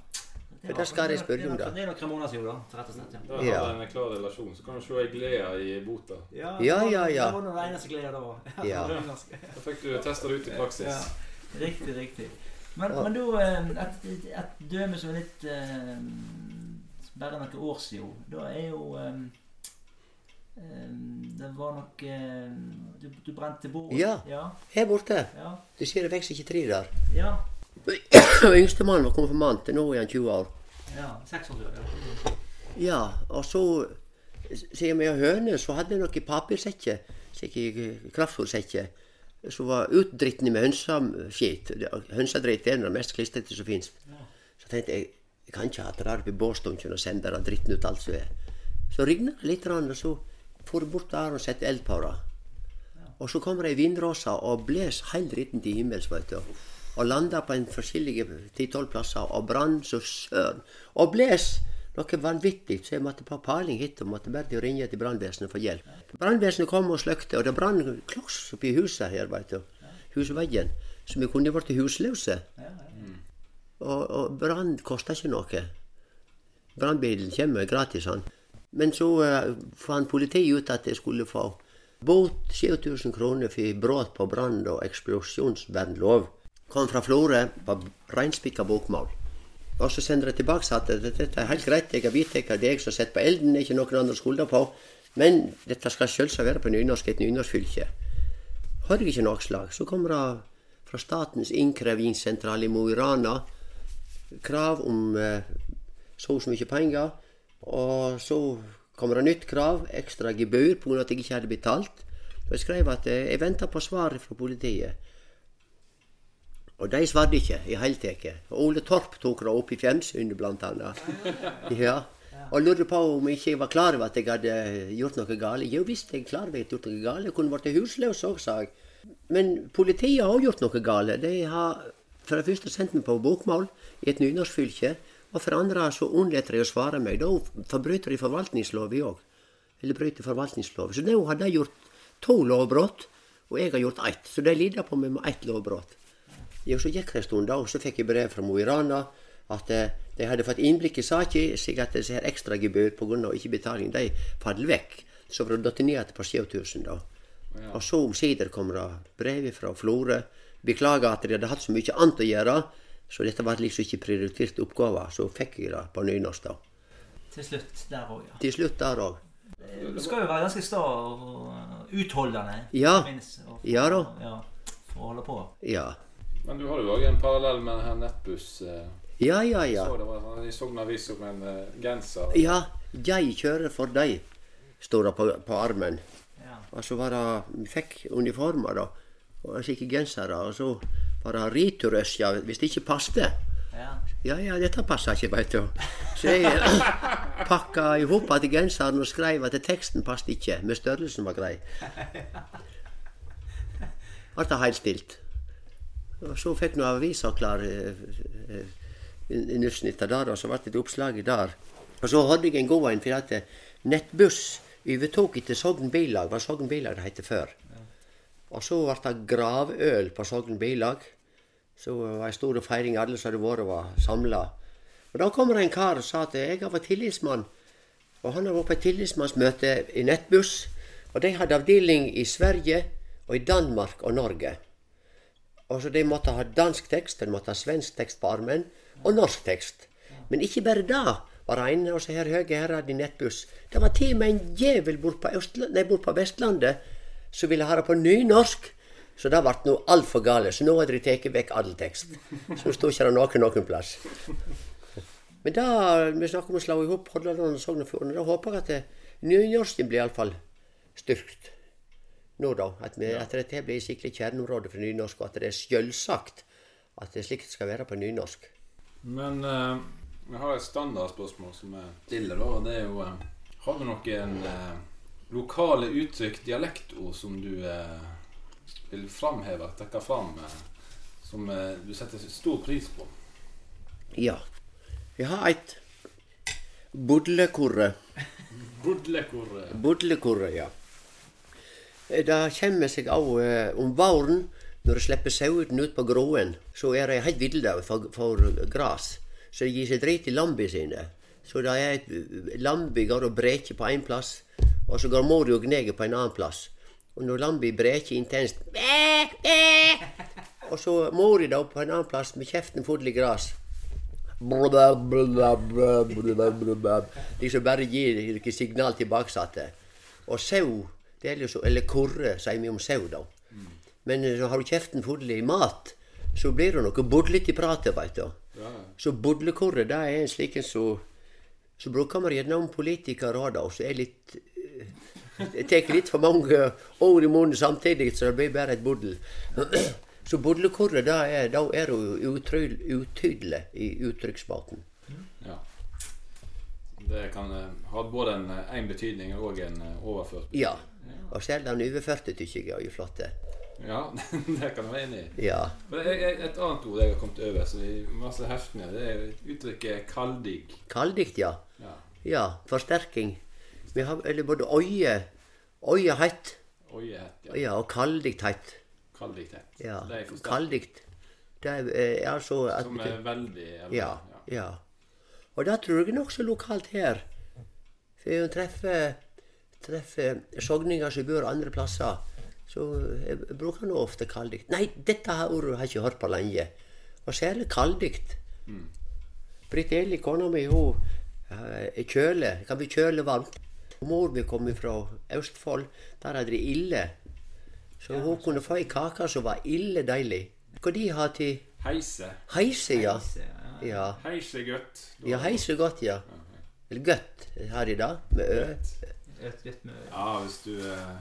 Det skal jeg spørre om, da. Det er noen måneder siden, da. Rett og slett. Da Ja. har du en klar relasjon, så kan du se ei glede i bota. Ja, ja, ja. Det var den eneste glede da. Ja. Da fikk du testa det ut i praksis. Ja, riktig, riktig. Men, men da eh, et, et, døme som er litt eh, Bare noen år siden, da er jo Det var nok eh, du, du brente bord? Ja. Ja. Her borte. ja. Du ser det vokser ikke tre der. ja. Yngstemann var konfirmant. Nå er han 20 år. ja. 600 år. Ja. Ja, og så siden vi har høner, så hadde vi noen papirsekker, kraftfôrsekker, som var utdrittende med hønseskitt. Hønsedritt er det mest klistrete som fins. Så tenkte jeg jeg kan ikke ha det der oppi båsdunken og sende den dritten ut alt som er. Så rigna det litt, og så for bort der og sette eld på det. Og så kommer ei vindråse og bles helt dritten til himmels, vet du. Og landa på en forskjellige ti-tolv plasser og brann så søren. Og bles noe vanvittig, så jeg måtte på paling hit og måtte bare ringe til brannvesenet for hjelp. Brannvesenet kom og sløkte, og det brann kloss oppi huset her, veit du. Husveggen. Så vi kunne blitt husløse. Og, og brann kosta ikke noe. Brannbilen kommer gratis, han. Men så uh, fant politiet ut at jeg skulle få bot 7000 kroner for brudd på brann- og eksplosjonsvernlov. Kom fra Florø på reinspikka bokmål. Og så sender jeg tilbake at dette er helt greit, jeg vedtatt at det er jeg som setter på elden, det er ikke noen andre skulder på. Men dette skal selvsagt være på nynorsk, et nynorskfylke. Har jeg ikke noe slag, så kommer det fra Statens innkrevingssentral i Mo i Rana krav om eh, så og så mye penger. Og så kommer det nytt krav, ekstra gebyr pga. at jeg ikke hadde betalt. Så jeg skrev at eh, jeg venta på svaret fra politiet. Og de svarte ikke i hele tatt. Ole Torp tok det opp i fjernsynet, blant annet. Ja. Og lurte på om ikke jeg var klar over at jeg hadde gjort noe galt. Jo visst, jeg er klar over at jeg hadde gjort noe galt. Jeg kunne blitt husløs òg, sa jeg. Men politiet har gjort noe galt. De har for det første sendt meg på bokmål i et nynorskfylke. Og for andre så unnlater de å svare meg. Da forbryter de forvaltningsloven òg. Eller bryter forvaltningsloven. Så nå har de gjort to lovbrudd, og jeg har gjort ett. Så de lider på meg med ett lovbrudd. Så gikk det en stund, da, og så fikk jeg brev fra Mo i Rana at eh, de hadde fått innblikk i saken, slik at disse her ekstragebyr pga. ikke-betaling de faller vekk. Så var det datt ned igjen på 7000 da. Og så omsider kom det brev fra Florø. Beklager at de hadde hatt så mye annet å gjøre, så dette var liksom ikke prioritert oppgave. Så fikk jeg det på nynorsk, da. Til slutt der òg, ja. Til slutt der òg. Du skal jo være ganske sta og utholdende. Ja. minst, og- Ja da. Ja, for å holde på. Ja. Men du har jo òg en parallell med denne nettbuss. eh, Ja, ja, ja. Så det var sånn i Sogn Avis om en eh, genser. Ja, jeg kjører for deg, står det på, på armen. Ja. Og så var det Vi fikk uniformer, da. Og slike gensere. Og så var det riturøsja hvis det ikke passte. ja. Ja, ja, dette passer ikke, veit du. Så jeg pakka i hop att genseren og skrev at teksten passet ikke, men størrelsen var grei. Alt er heilt stilt. Og så fikk nå avisa klar eh, nyttårsnytta der, og så ble det et oppslag der. Og så hadde jeg en god en, for at eh, Nettbuss overtok etter Sogn Bilag, var Sogn Bilag det het før. Og så ble det gravøl på Sogn Bilag. Så det var ei stor feiring, alle som hadde vært, var samla. Og da kommer det en kar og sa at jeg vært tillitsmann. Og han har vært på et tillitsmannsmøte i Nettbuss. Og de hadde avdeling i Sverige og i Danmark og Norge. Og så De måtte ha dansk tekst, de måtte ha svensk tekst på armen, og norsk tekst. Men ikke bare det var det en av disse her høye herrene i Nettbuss. Det var til og med en djevel bort på, Østland, nei, bort på Vestlandet som ville ha det på nynorsk. Så det ble nå altfor gale. Så nå hadde de tatt vekk all tekst. Så nå står ikke det noe noen plass. Men da vi snakker om å slå i hop Hordaland og Sogn og Fjordane, da håper jeg at nynorsken blir iallfall styrkt. Nå da, at, vi, at dette blir skikkelig kjerneområde for nynorsk, og at det er selvsagt at det er slik det skal være på nynorsk. Men uh, vi har et standardspørsmål som jeg stiller, da. Og det er jo uh, Har du noen uh, lokale uttrykk, dialektord, som du eh, vil framheve, trekke fram, eh, som eh, du setter stor pris på? Ja. Vi har et budlekurre. Budlekorre. Budlekurre, ja. Eh, Det kommer seg av om våren, når jeg slipper sauene ut på gråen, så er de helt ville for, for gras. Så de gir seg drit i lambene sine. Så det er et lambi går og breker på én plass, og så går mor og gneger på en annen plass. Og når lambi breker intenst bæ, bæ, Og så mor da på en annen plass med kjeften full i gras. Liksom bare gir ikke signal tilbakesatte. Og sau, det liksom, eller kurre, sier vi om sau, da. Men så har du kjeften full i mat, så blir det noe bodlete i pratet, veit du. Så bodlekurre, det er en slik en som Så bruker man gjerne om politikere òg, da, som er litt eh, Det tar litt for mange ord i munnen samtidig, så det blir bare et buddel. Så bodlekurre, da er, da er du utydelig i uttrykksmåten. Ja. Det kan eh, ha både en, eh, en betydning og en eh, overført Ja. Og selv den overførte tykker jeg er flott. Ja, det kan jeg være enig i. Ja. Men Et annet ord jeg har kommet over, som i masse heftene, det er uttrykket 'kaldig'. Kaldig, ja. Ja. Ja, forsterking. Vi har eller både øye Øye hett. Ja. Ja, og kaldikt hett. Kaldighet. Ja. Det er forsterket. Det er eh, altså at Som er veldig eller, Ja. ja. Og det tror jeg er nokså lokalt her. For jeg treffer, treffer sogninger som bor andre plasser. Så jeg bruker nå ofte kalddikt. Nei, dette ordet har jeg ikke hørt på lenge. Og særlig kalddikt. Britt Eli, kona mi, hun eh, er kjøle. Det kan bli. Mor mi kom fra Østfold. Der hadde de ille. Så hun kunne få ei kake som var ille deilig. Hva de har til Heise. heise, ja. Heise, ja. Ja, Heise godt. Ja heise godt, ja. Eller godt har de det, med ø. Ja, hvis du, eh,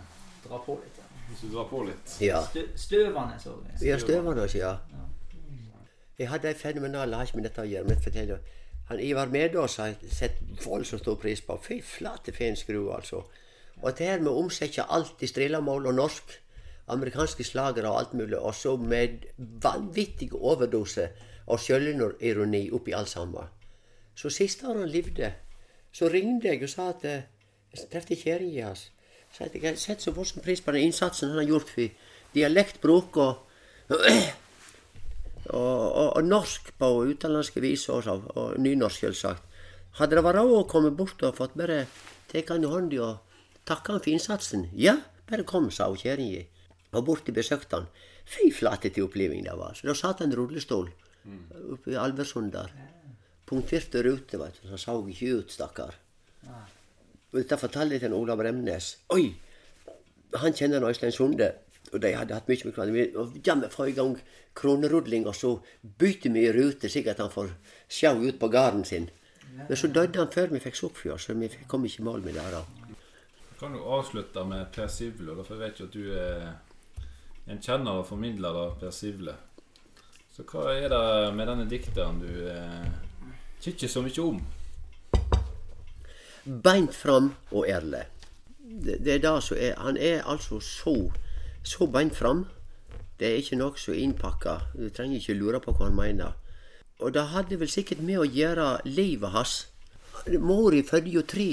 dra på litt. Ja. hvis du drar på litt. Ja. Stø, støvende, så. Vi Ja, støvende ja. Jeg hadde en fenomenal ikke med dette å gjøre. Han Ivar Medås har sett voldsomt stor pris på. Fy flate fin skru, altså. Og dette her med å omsette alt i strillamål og norsk, amerikanske slagere og alt mulig, og så med vanvittig overdose av sjølironi oppi alt sammen. Så siste år han levde, så ringte jeg og sa at eh, jeg trefte kjerringa hans. Jeg setter så voldsom pris på den innsatsen han har gjort for dialektbruk og og, og, og norsk på utenlandske viser også, og nynorsk selvsagt. Hadde det vært råd å komme bort og fått bare tatt han i hånda og takke han for innsatsen? Ja, bare kom, sa kjerringa. Og bort og besøkte han. Fy flate til oppleving det var. Så da satt han i rullestol oppe i Alversund der. Punkterte rute, veit du. Så han så ikke ut, stakkar. Dette fortalte jeg til Olav Bremnes. Oi! Han kjenner Øystein Sunde. Og de hadde hatt mye med hverandre. Og ja, vi i gang kronerudling, og så bytte vi i rute, slik at han får sjå ut på gården sin. Men så døde han før vi fikk soppfjør, så vi kom ikke i mål med det. da. Kan du avslutte med Per Sivle? For jeg vet jo at du er en kjenner og formidler av Per Sivle. Så hva er det med denne dikteren du eh, kikker så mye om? beint fram og ærlig. Det, det er det som er Han er altså så, så beint fram. Det er ikke nokså innpakka. Du trenger ikke lure på hva han mener. Og det hadde vel sikkert med å gjøre livet hans. Mori fødte jo tre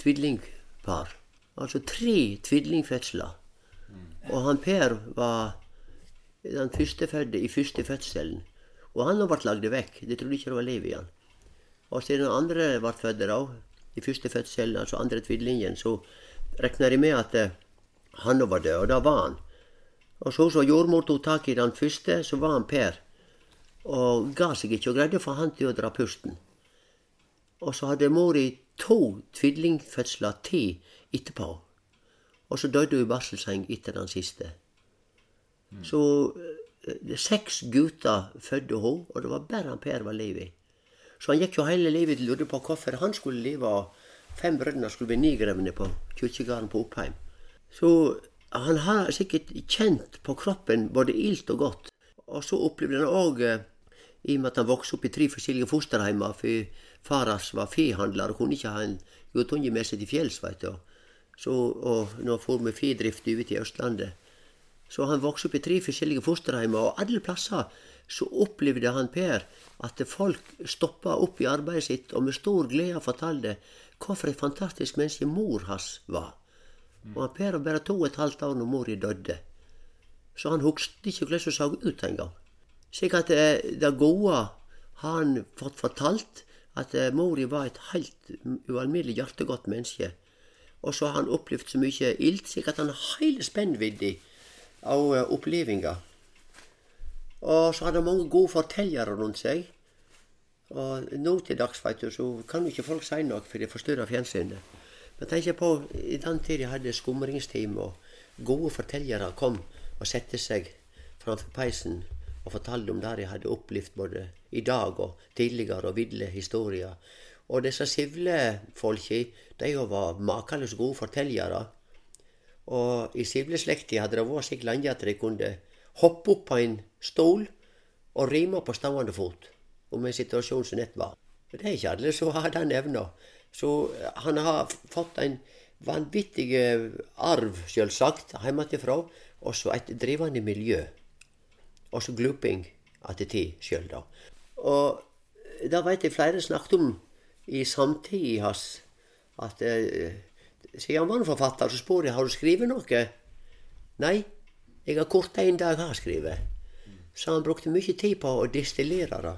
tvillingpar. Altså tre tvillingfødsler. Og han Per var den førstefødte i første fødselen. Og han ble lagd vekk. De trodde ikke det var liv i han. Og siden den andre ble født da, i første fødselen, altså andre tvillingen, så regna de med at eh, han var død, og det var han. Og så som jordmor tok tak i den første, så var han Per. Og ga seg ikke, og greide å få han til å dra pusten. Og så hadde mor i to tvillingfødsler til etterpå. Og så døde hun i barselseng etter den siste. Så eh, seks gutter fødte hun, og det var bare han Per var liv i. Så han gikk jo hele livet til lurte på hvorfor han skulle leve, og fem brødre skulle bli nigrevne på kirkegården på Oppheim. Så han har sikkert kjent på kroppen både ilt og godt. Og så opplevde han òg, i og med at han vokste opp i tre forskjellige fosterheimer, for far hans var fehandler og kunne ikke ha en jotunge med seg til fjells, du. Så, og nå for vi fedrift over til Østlandet. Så han vokste opp i tre forskjellige fosterheimer, og alle plasser så opplevde han Per at folk stoppa opp i arbeidet sitt og med stor glede fortalte hvorfor et fantastisk menneske mor hans var. Og han Per var bare to og et halvt år når mora døde. Så han husket ikke hvordan hun så ut engang. Slik at eh, det gode har han fått fortalt, at eh, mora var et helt ualminnelig hjertegodt menneske. Og så har han opplevd så mye ilt, slik at han har hele spennvidda av eh, opplevelser. Og så hadde han mange gode fortellere rundt seg. Og nå til dags veit du, så kan jo ikke folk si noe, for de forstyrrer fjernsynet. Men tenk på i den tid jeg hadde skumringsteam, og gode fortellere kom og satte seg framfor peisen og fortalte om det de hadde opplevd både i dag og tidligere, og ville historier. Og disse sivlefolka, de var makeløst gode fortellere. Og i sivleslekta hadde det vært slik lenge at de kunne hoppe opp på en stol og rime på stående fot om en situasjon som nett var. Det er ikke alle som har den evna. Så han har fått en vanvittig arv, selvsagt, hjemmefra, og så et drivende miljø. Og så gluping attityd sjøl, da. Og da veit jeg flere snakket om i samtida hans at eh, siden han var forfatter, så spør jeg har du skrevet noe. Nei, jeg har kort en dag har skrevet. Så han brukte mye tid på å destillere det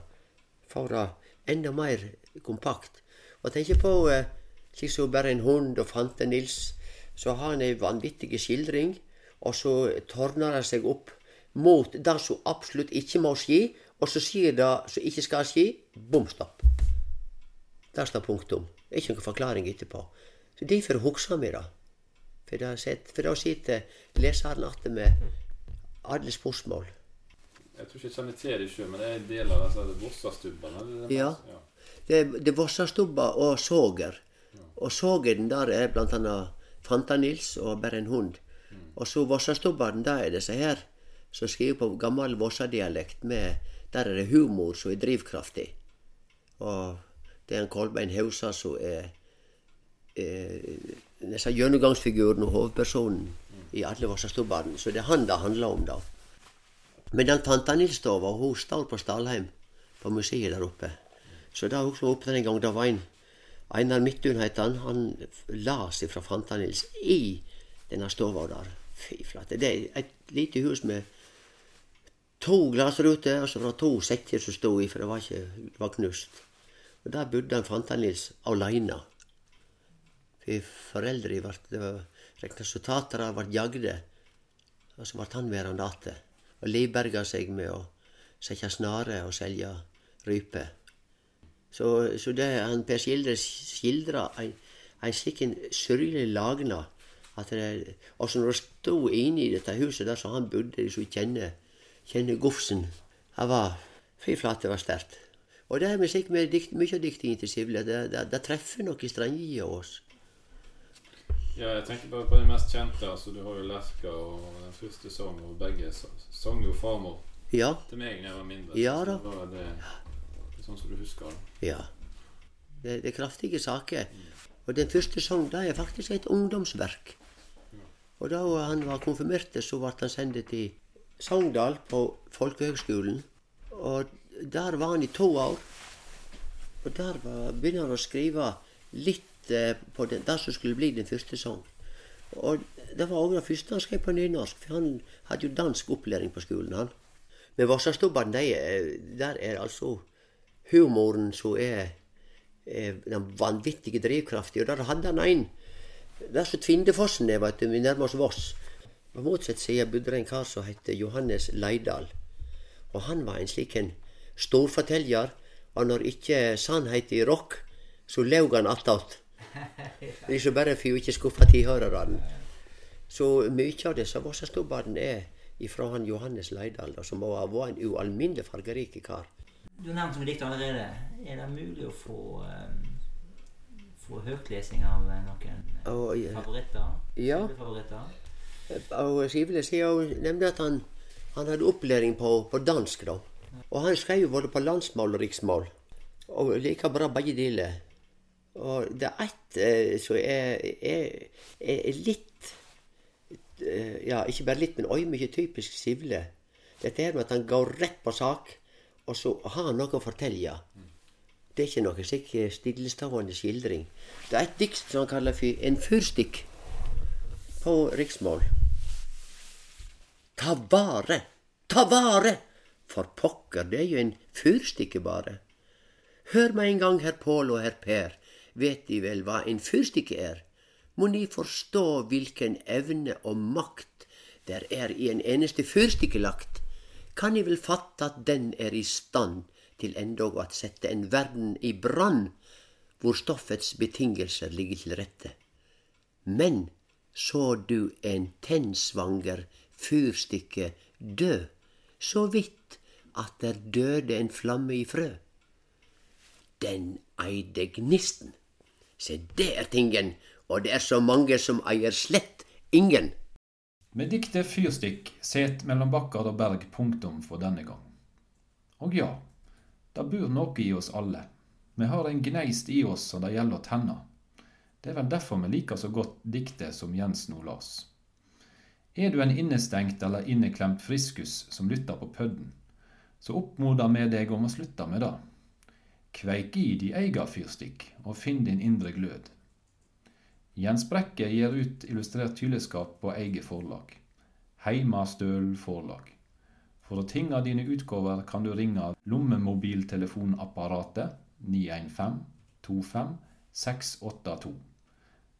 for det enda mer kompakt. Og tenker på eh, slik som bare en hund og Fante Nils, så har han ei vanvittig skildring, og så tårner det seg opp mot det som absolutt ikke må skje, og så sier det som ikke skal skje, bom stopp. Der står punktum. Ikke noen forklaring etterpå. Så Derfor husker vi det. For da sitter leseren igjen med alle spørsmål. Jeg tror ikke jeg kjenner til det sjøl, men det er en del av altså, Vossastubbene? Ja. Det det er Vossastubba og Soger. Og Sogeren der er blant annet Fanta-Nils og bare en hund. Og så Vossastubbaen, der er disse her som skriver på gammel Vossa-dialekt med der er det humor som er drivkraftig. Og det er en Kolbein Hausa som er, er nesten gjennomgangsfiguren og hovedpersonen i alle Vossastubbene. Så det er han det handler om, da. Men den tanta Nilsstova, hun står på Stalheim, på museet der oppe. Så det er også oppe en gang det var en Einar Midtun het han. Han las fra Fantanils i denne stova der. Fy flate. Det er et lite hus med to glassruter, og så var det to sekker som sto i, for det var ikke det var knust. Og Der bodde han Fantanils aleine. For foreldre ble regna som tatere, ble jagde. Og så ble han værende igjen. og livberga seg med å sette snare og selge rype. Så, så det han Per Skilder skildrer en, en slik sørgelig lagna at det, også når han sto inne i dette huset der som han bodde, så kjenner kjenne gufsen Det var Fy flate, det var sterkt. Og det er musikk med dikt, mye av diktingen til Sivle. Det, det, det treffer noe i av oss. Ja, jeg tenker bare på det mest kjente. altså Du har jo Lerka og den første sang, og begge sang jo farmor ja. til meg da jeg var mindre. Ja da. Sånn som du husker det. Ja. Det, er kraftige saker. Og den første sang det er faktisk et ungdomsverk. Og da han var konfirmert, så ble han sendt til Sogndal på Folkehøgskolen. Og der var han i to år. Og der begynner han å skrive litt Eh, på den, det som skulle bli den første sang. Og det var òg det første han skrev på nynorsk, for han hadde jo dansk opplæring på skolen, han. Men Vassastubban, der er altså humoren som er, er den vanvittige drivkraften. Og der hadde han en Der som Tvindefossen er, vet du, vi nærmer oss Voss. På motsatt side bodde det en kar som het Johannes Leidal. Og han var en slik en storforteller. Og når ikke sannheten i rock, så laug han attåt. Liksom bare for å ikke skuffe tilhørerne. Så mye av disse Vossastubbene er ifra han Johannes Leidal, som var en ualminnelig fargerik kar. Du har nevnt som dikt allerede. Er det mulig å få, um, få høytlesing av noen og, favoritter? Ja. Favoritter? Og Sivile sier nemlig at han, han, hadde opplæring på, på dansk. da. Og han skrev jo både på landsmål og riksmål. Og like bra begge deler. Og det er ett eh, som er, er, er, litt eh, Ja, ikke bare litt, men oi mye typisk Sivle. Dette her med at han går rett på sak, og så har han noe å fortelle. Det er ikke noe slik stillestående skildring. Det er et dikt som han kaller for en fyrstikk på riksmål. Ta vare, ta vare! For pokker, det er jo en fyrstikke bare. Hør meg en gang, herr Pål og herr Per vet De vel hva en fyrstikke er? Må Ni forstå hvilken evne og makt der er i en eneste fyrstikke lagt, kan I vel fatte at den er i stand til endog å sette en verden i brann, hvor stoffets betingelser ligger til rette. Men så du en tennsvanger fyrstikke dø, så vidt at der døde en flamme i frø. Den eide gnisten. Se, det er tingen, og det er så mange som eier slett ingen. Med diktet Fyrstikk set mellom bakkar og berg punktum for denne gang. Og ja, det bur noe i oss alle. Vi har en gneist i oss som det gjelder å tenne. Det er vel derfor vi liker så godt diktet som Jens nå las. Er du en innestengt eller inneklemt friskus som lytter på pødden, så oppmoder vi deg om å slutte med det. Kveik i di eiga fyrstikk, og finn din indre glød. Jens Brekke gir ut illustrert kyleskap på eget forlag. Heimastøl forlag. For å tinge dine utgaver kan du ringe lommemobiltelefonapparatet 915 25 682.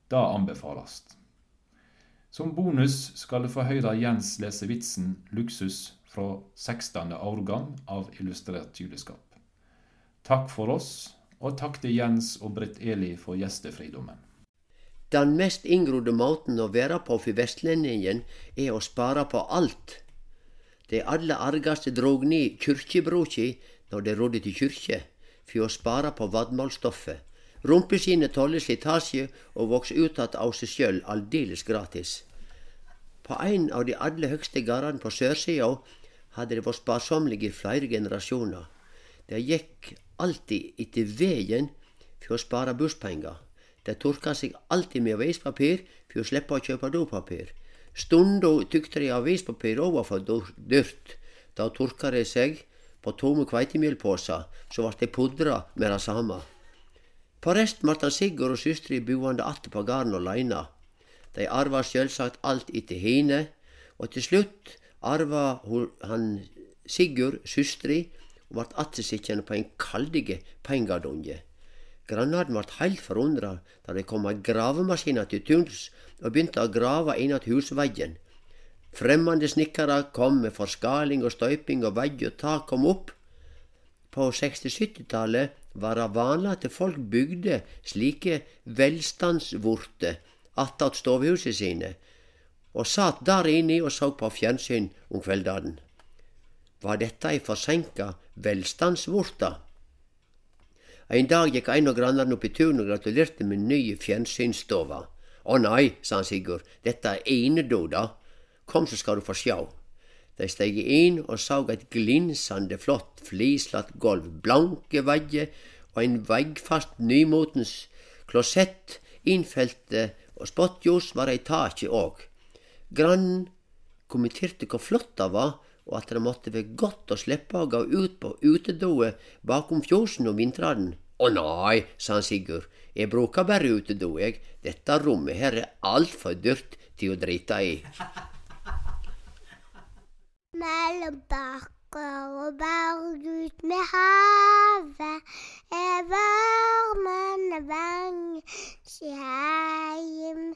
Det anbefales. Som bonus skal du få høre Jens lese vitsen 'Luksus' fra 16. årgang av Illustrert kyleskap. Takk for oss, og takk til Jens og Britt Eli for gjestefridommen. Den mest inngrodde måten å være på for vestlendingen er å spare på alt. De alle argaste drog ned kyrkjebråki når de rodde til kyrkje, for å spare på vadmalstoffet. Rumpeskinnet tåler slitasje og vokser ut att av seg sjøl aldeles gratis. På en av de aller høgste gardane på sørsida hadde de vært sparsommelige i flere generasjoner. De gikk alltid etter veien for å spare busspenger. De tørka seg alltid med avispapir for å slippe å kjøpe dopapir. Stunda tykte de avispapir òg var for dyrt. Da tørka de seg på tomme kveitemjølposer, så vart de pudra med det samme. På rest vart Sigurd og søstera buande att på garden aleine. De arva sjølvsagt alt etter henne, og til slutt arva han Sigurd søstera og vart attesitjande på en kaldige pengadunge. Grannane ble helt forundra da det kom ei gravemaskin til tuns og begynte å grave innat husveggen. Fremmede snekkere kom med forskaling og støyping, og vegg og tak kom opp. På 60-70-tallet var det vanlig at folk bygde slike velstandsvorter attåt stovehusene sine, og satt der inne og så på fjernsyn om kveldene. Var dette ei forsenka velstandsvorte? Ein dag gikk en av grannene opp i tunet og gratulerte med nye fjernsynsstova. Å nei, sa han Sigurd, dette er einedo, da. Kom, så skal du få sjå. De steg inn og så et glinsande flott flislatt gulv, blanke vegger og en veggfast nymotens klosett, innfelte og spottjus var ei taket òg. Grannen kommenterte hvor flott det var, og at det måtte være godt å slippe å gå ut på utedoet bakom fjosen om vintrene. Å nei, sa han Sigurd, jeg bruker bare utedo, jeg. Dette rommet her er altfor dyrt til å drite i. mellom bakker og berg ut med havet er varmen vang. Kjære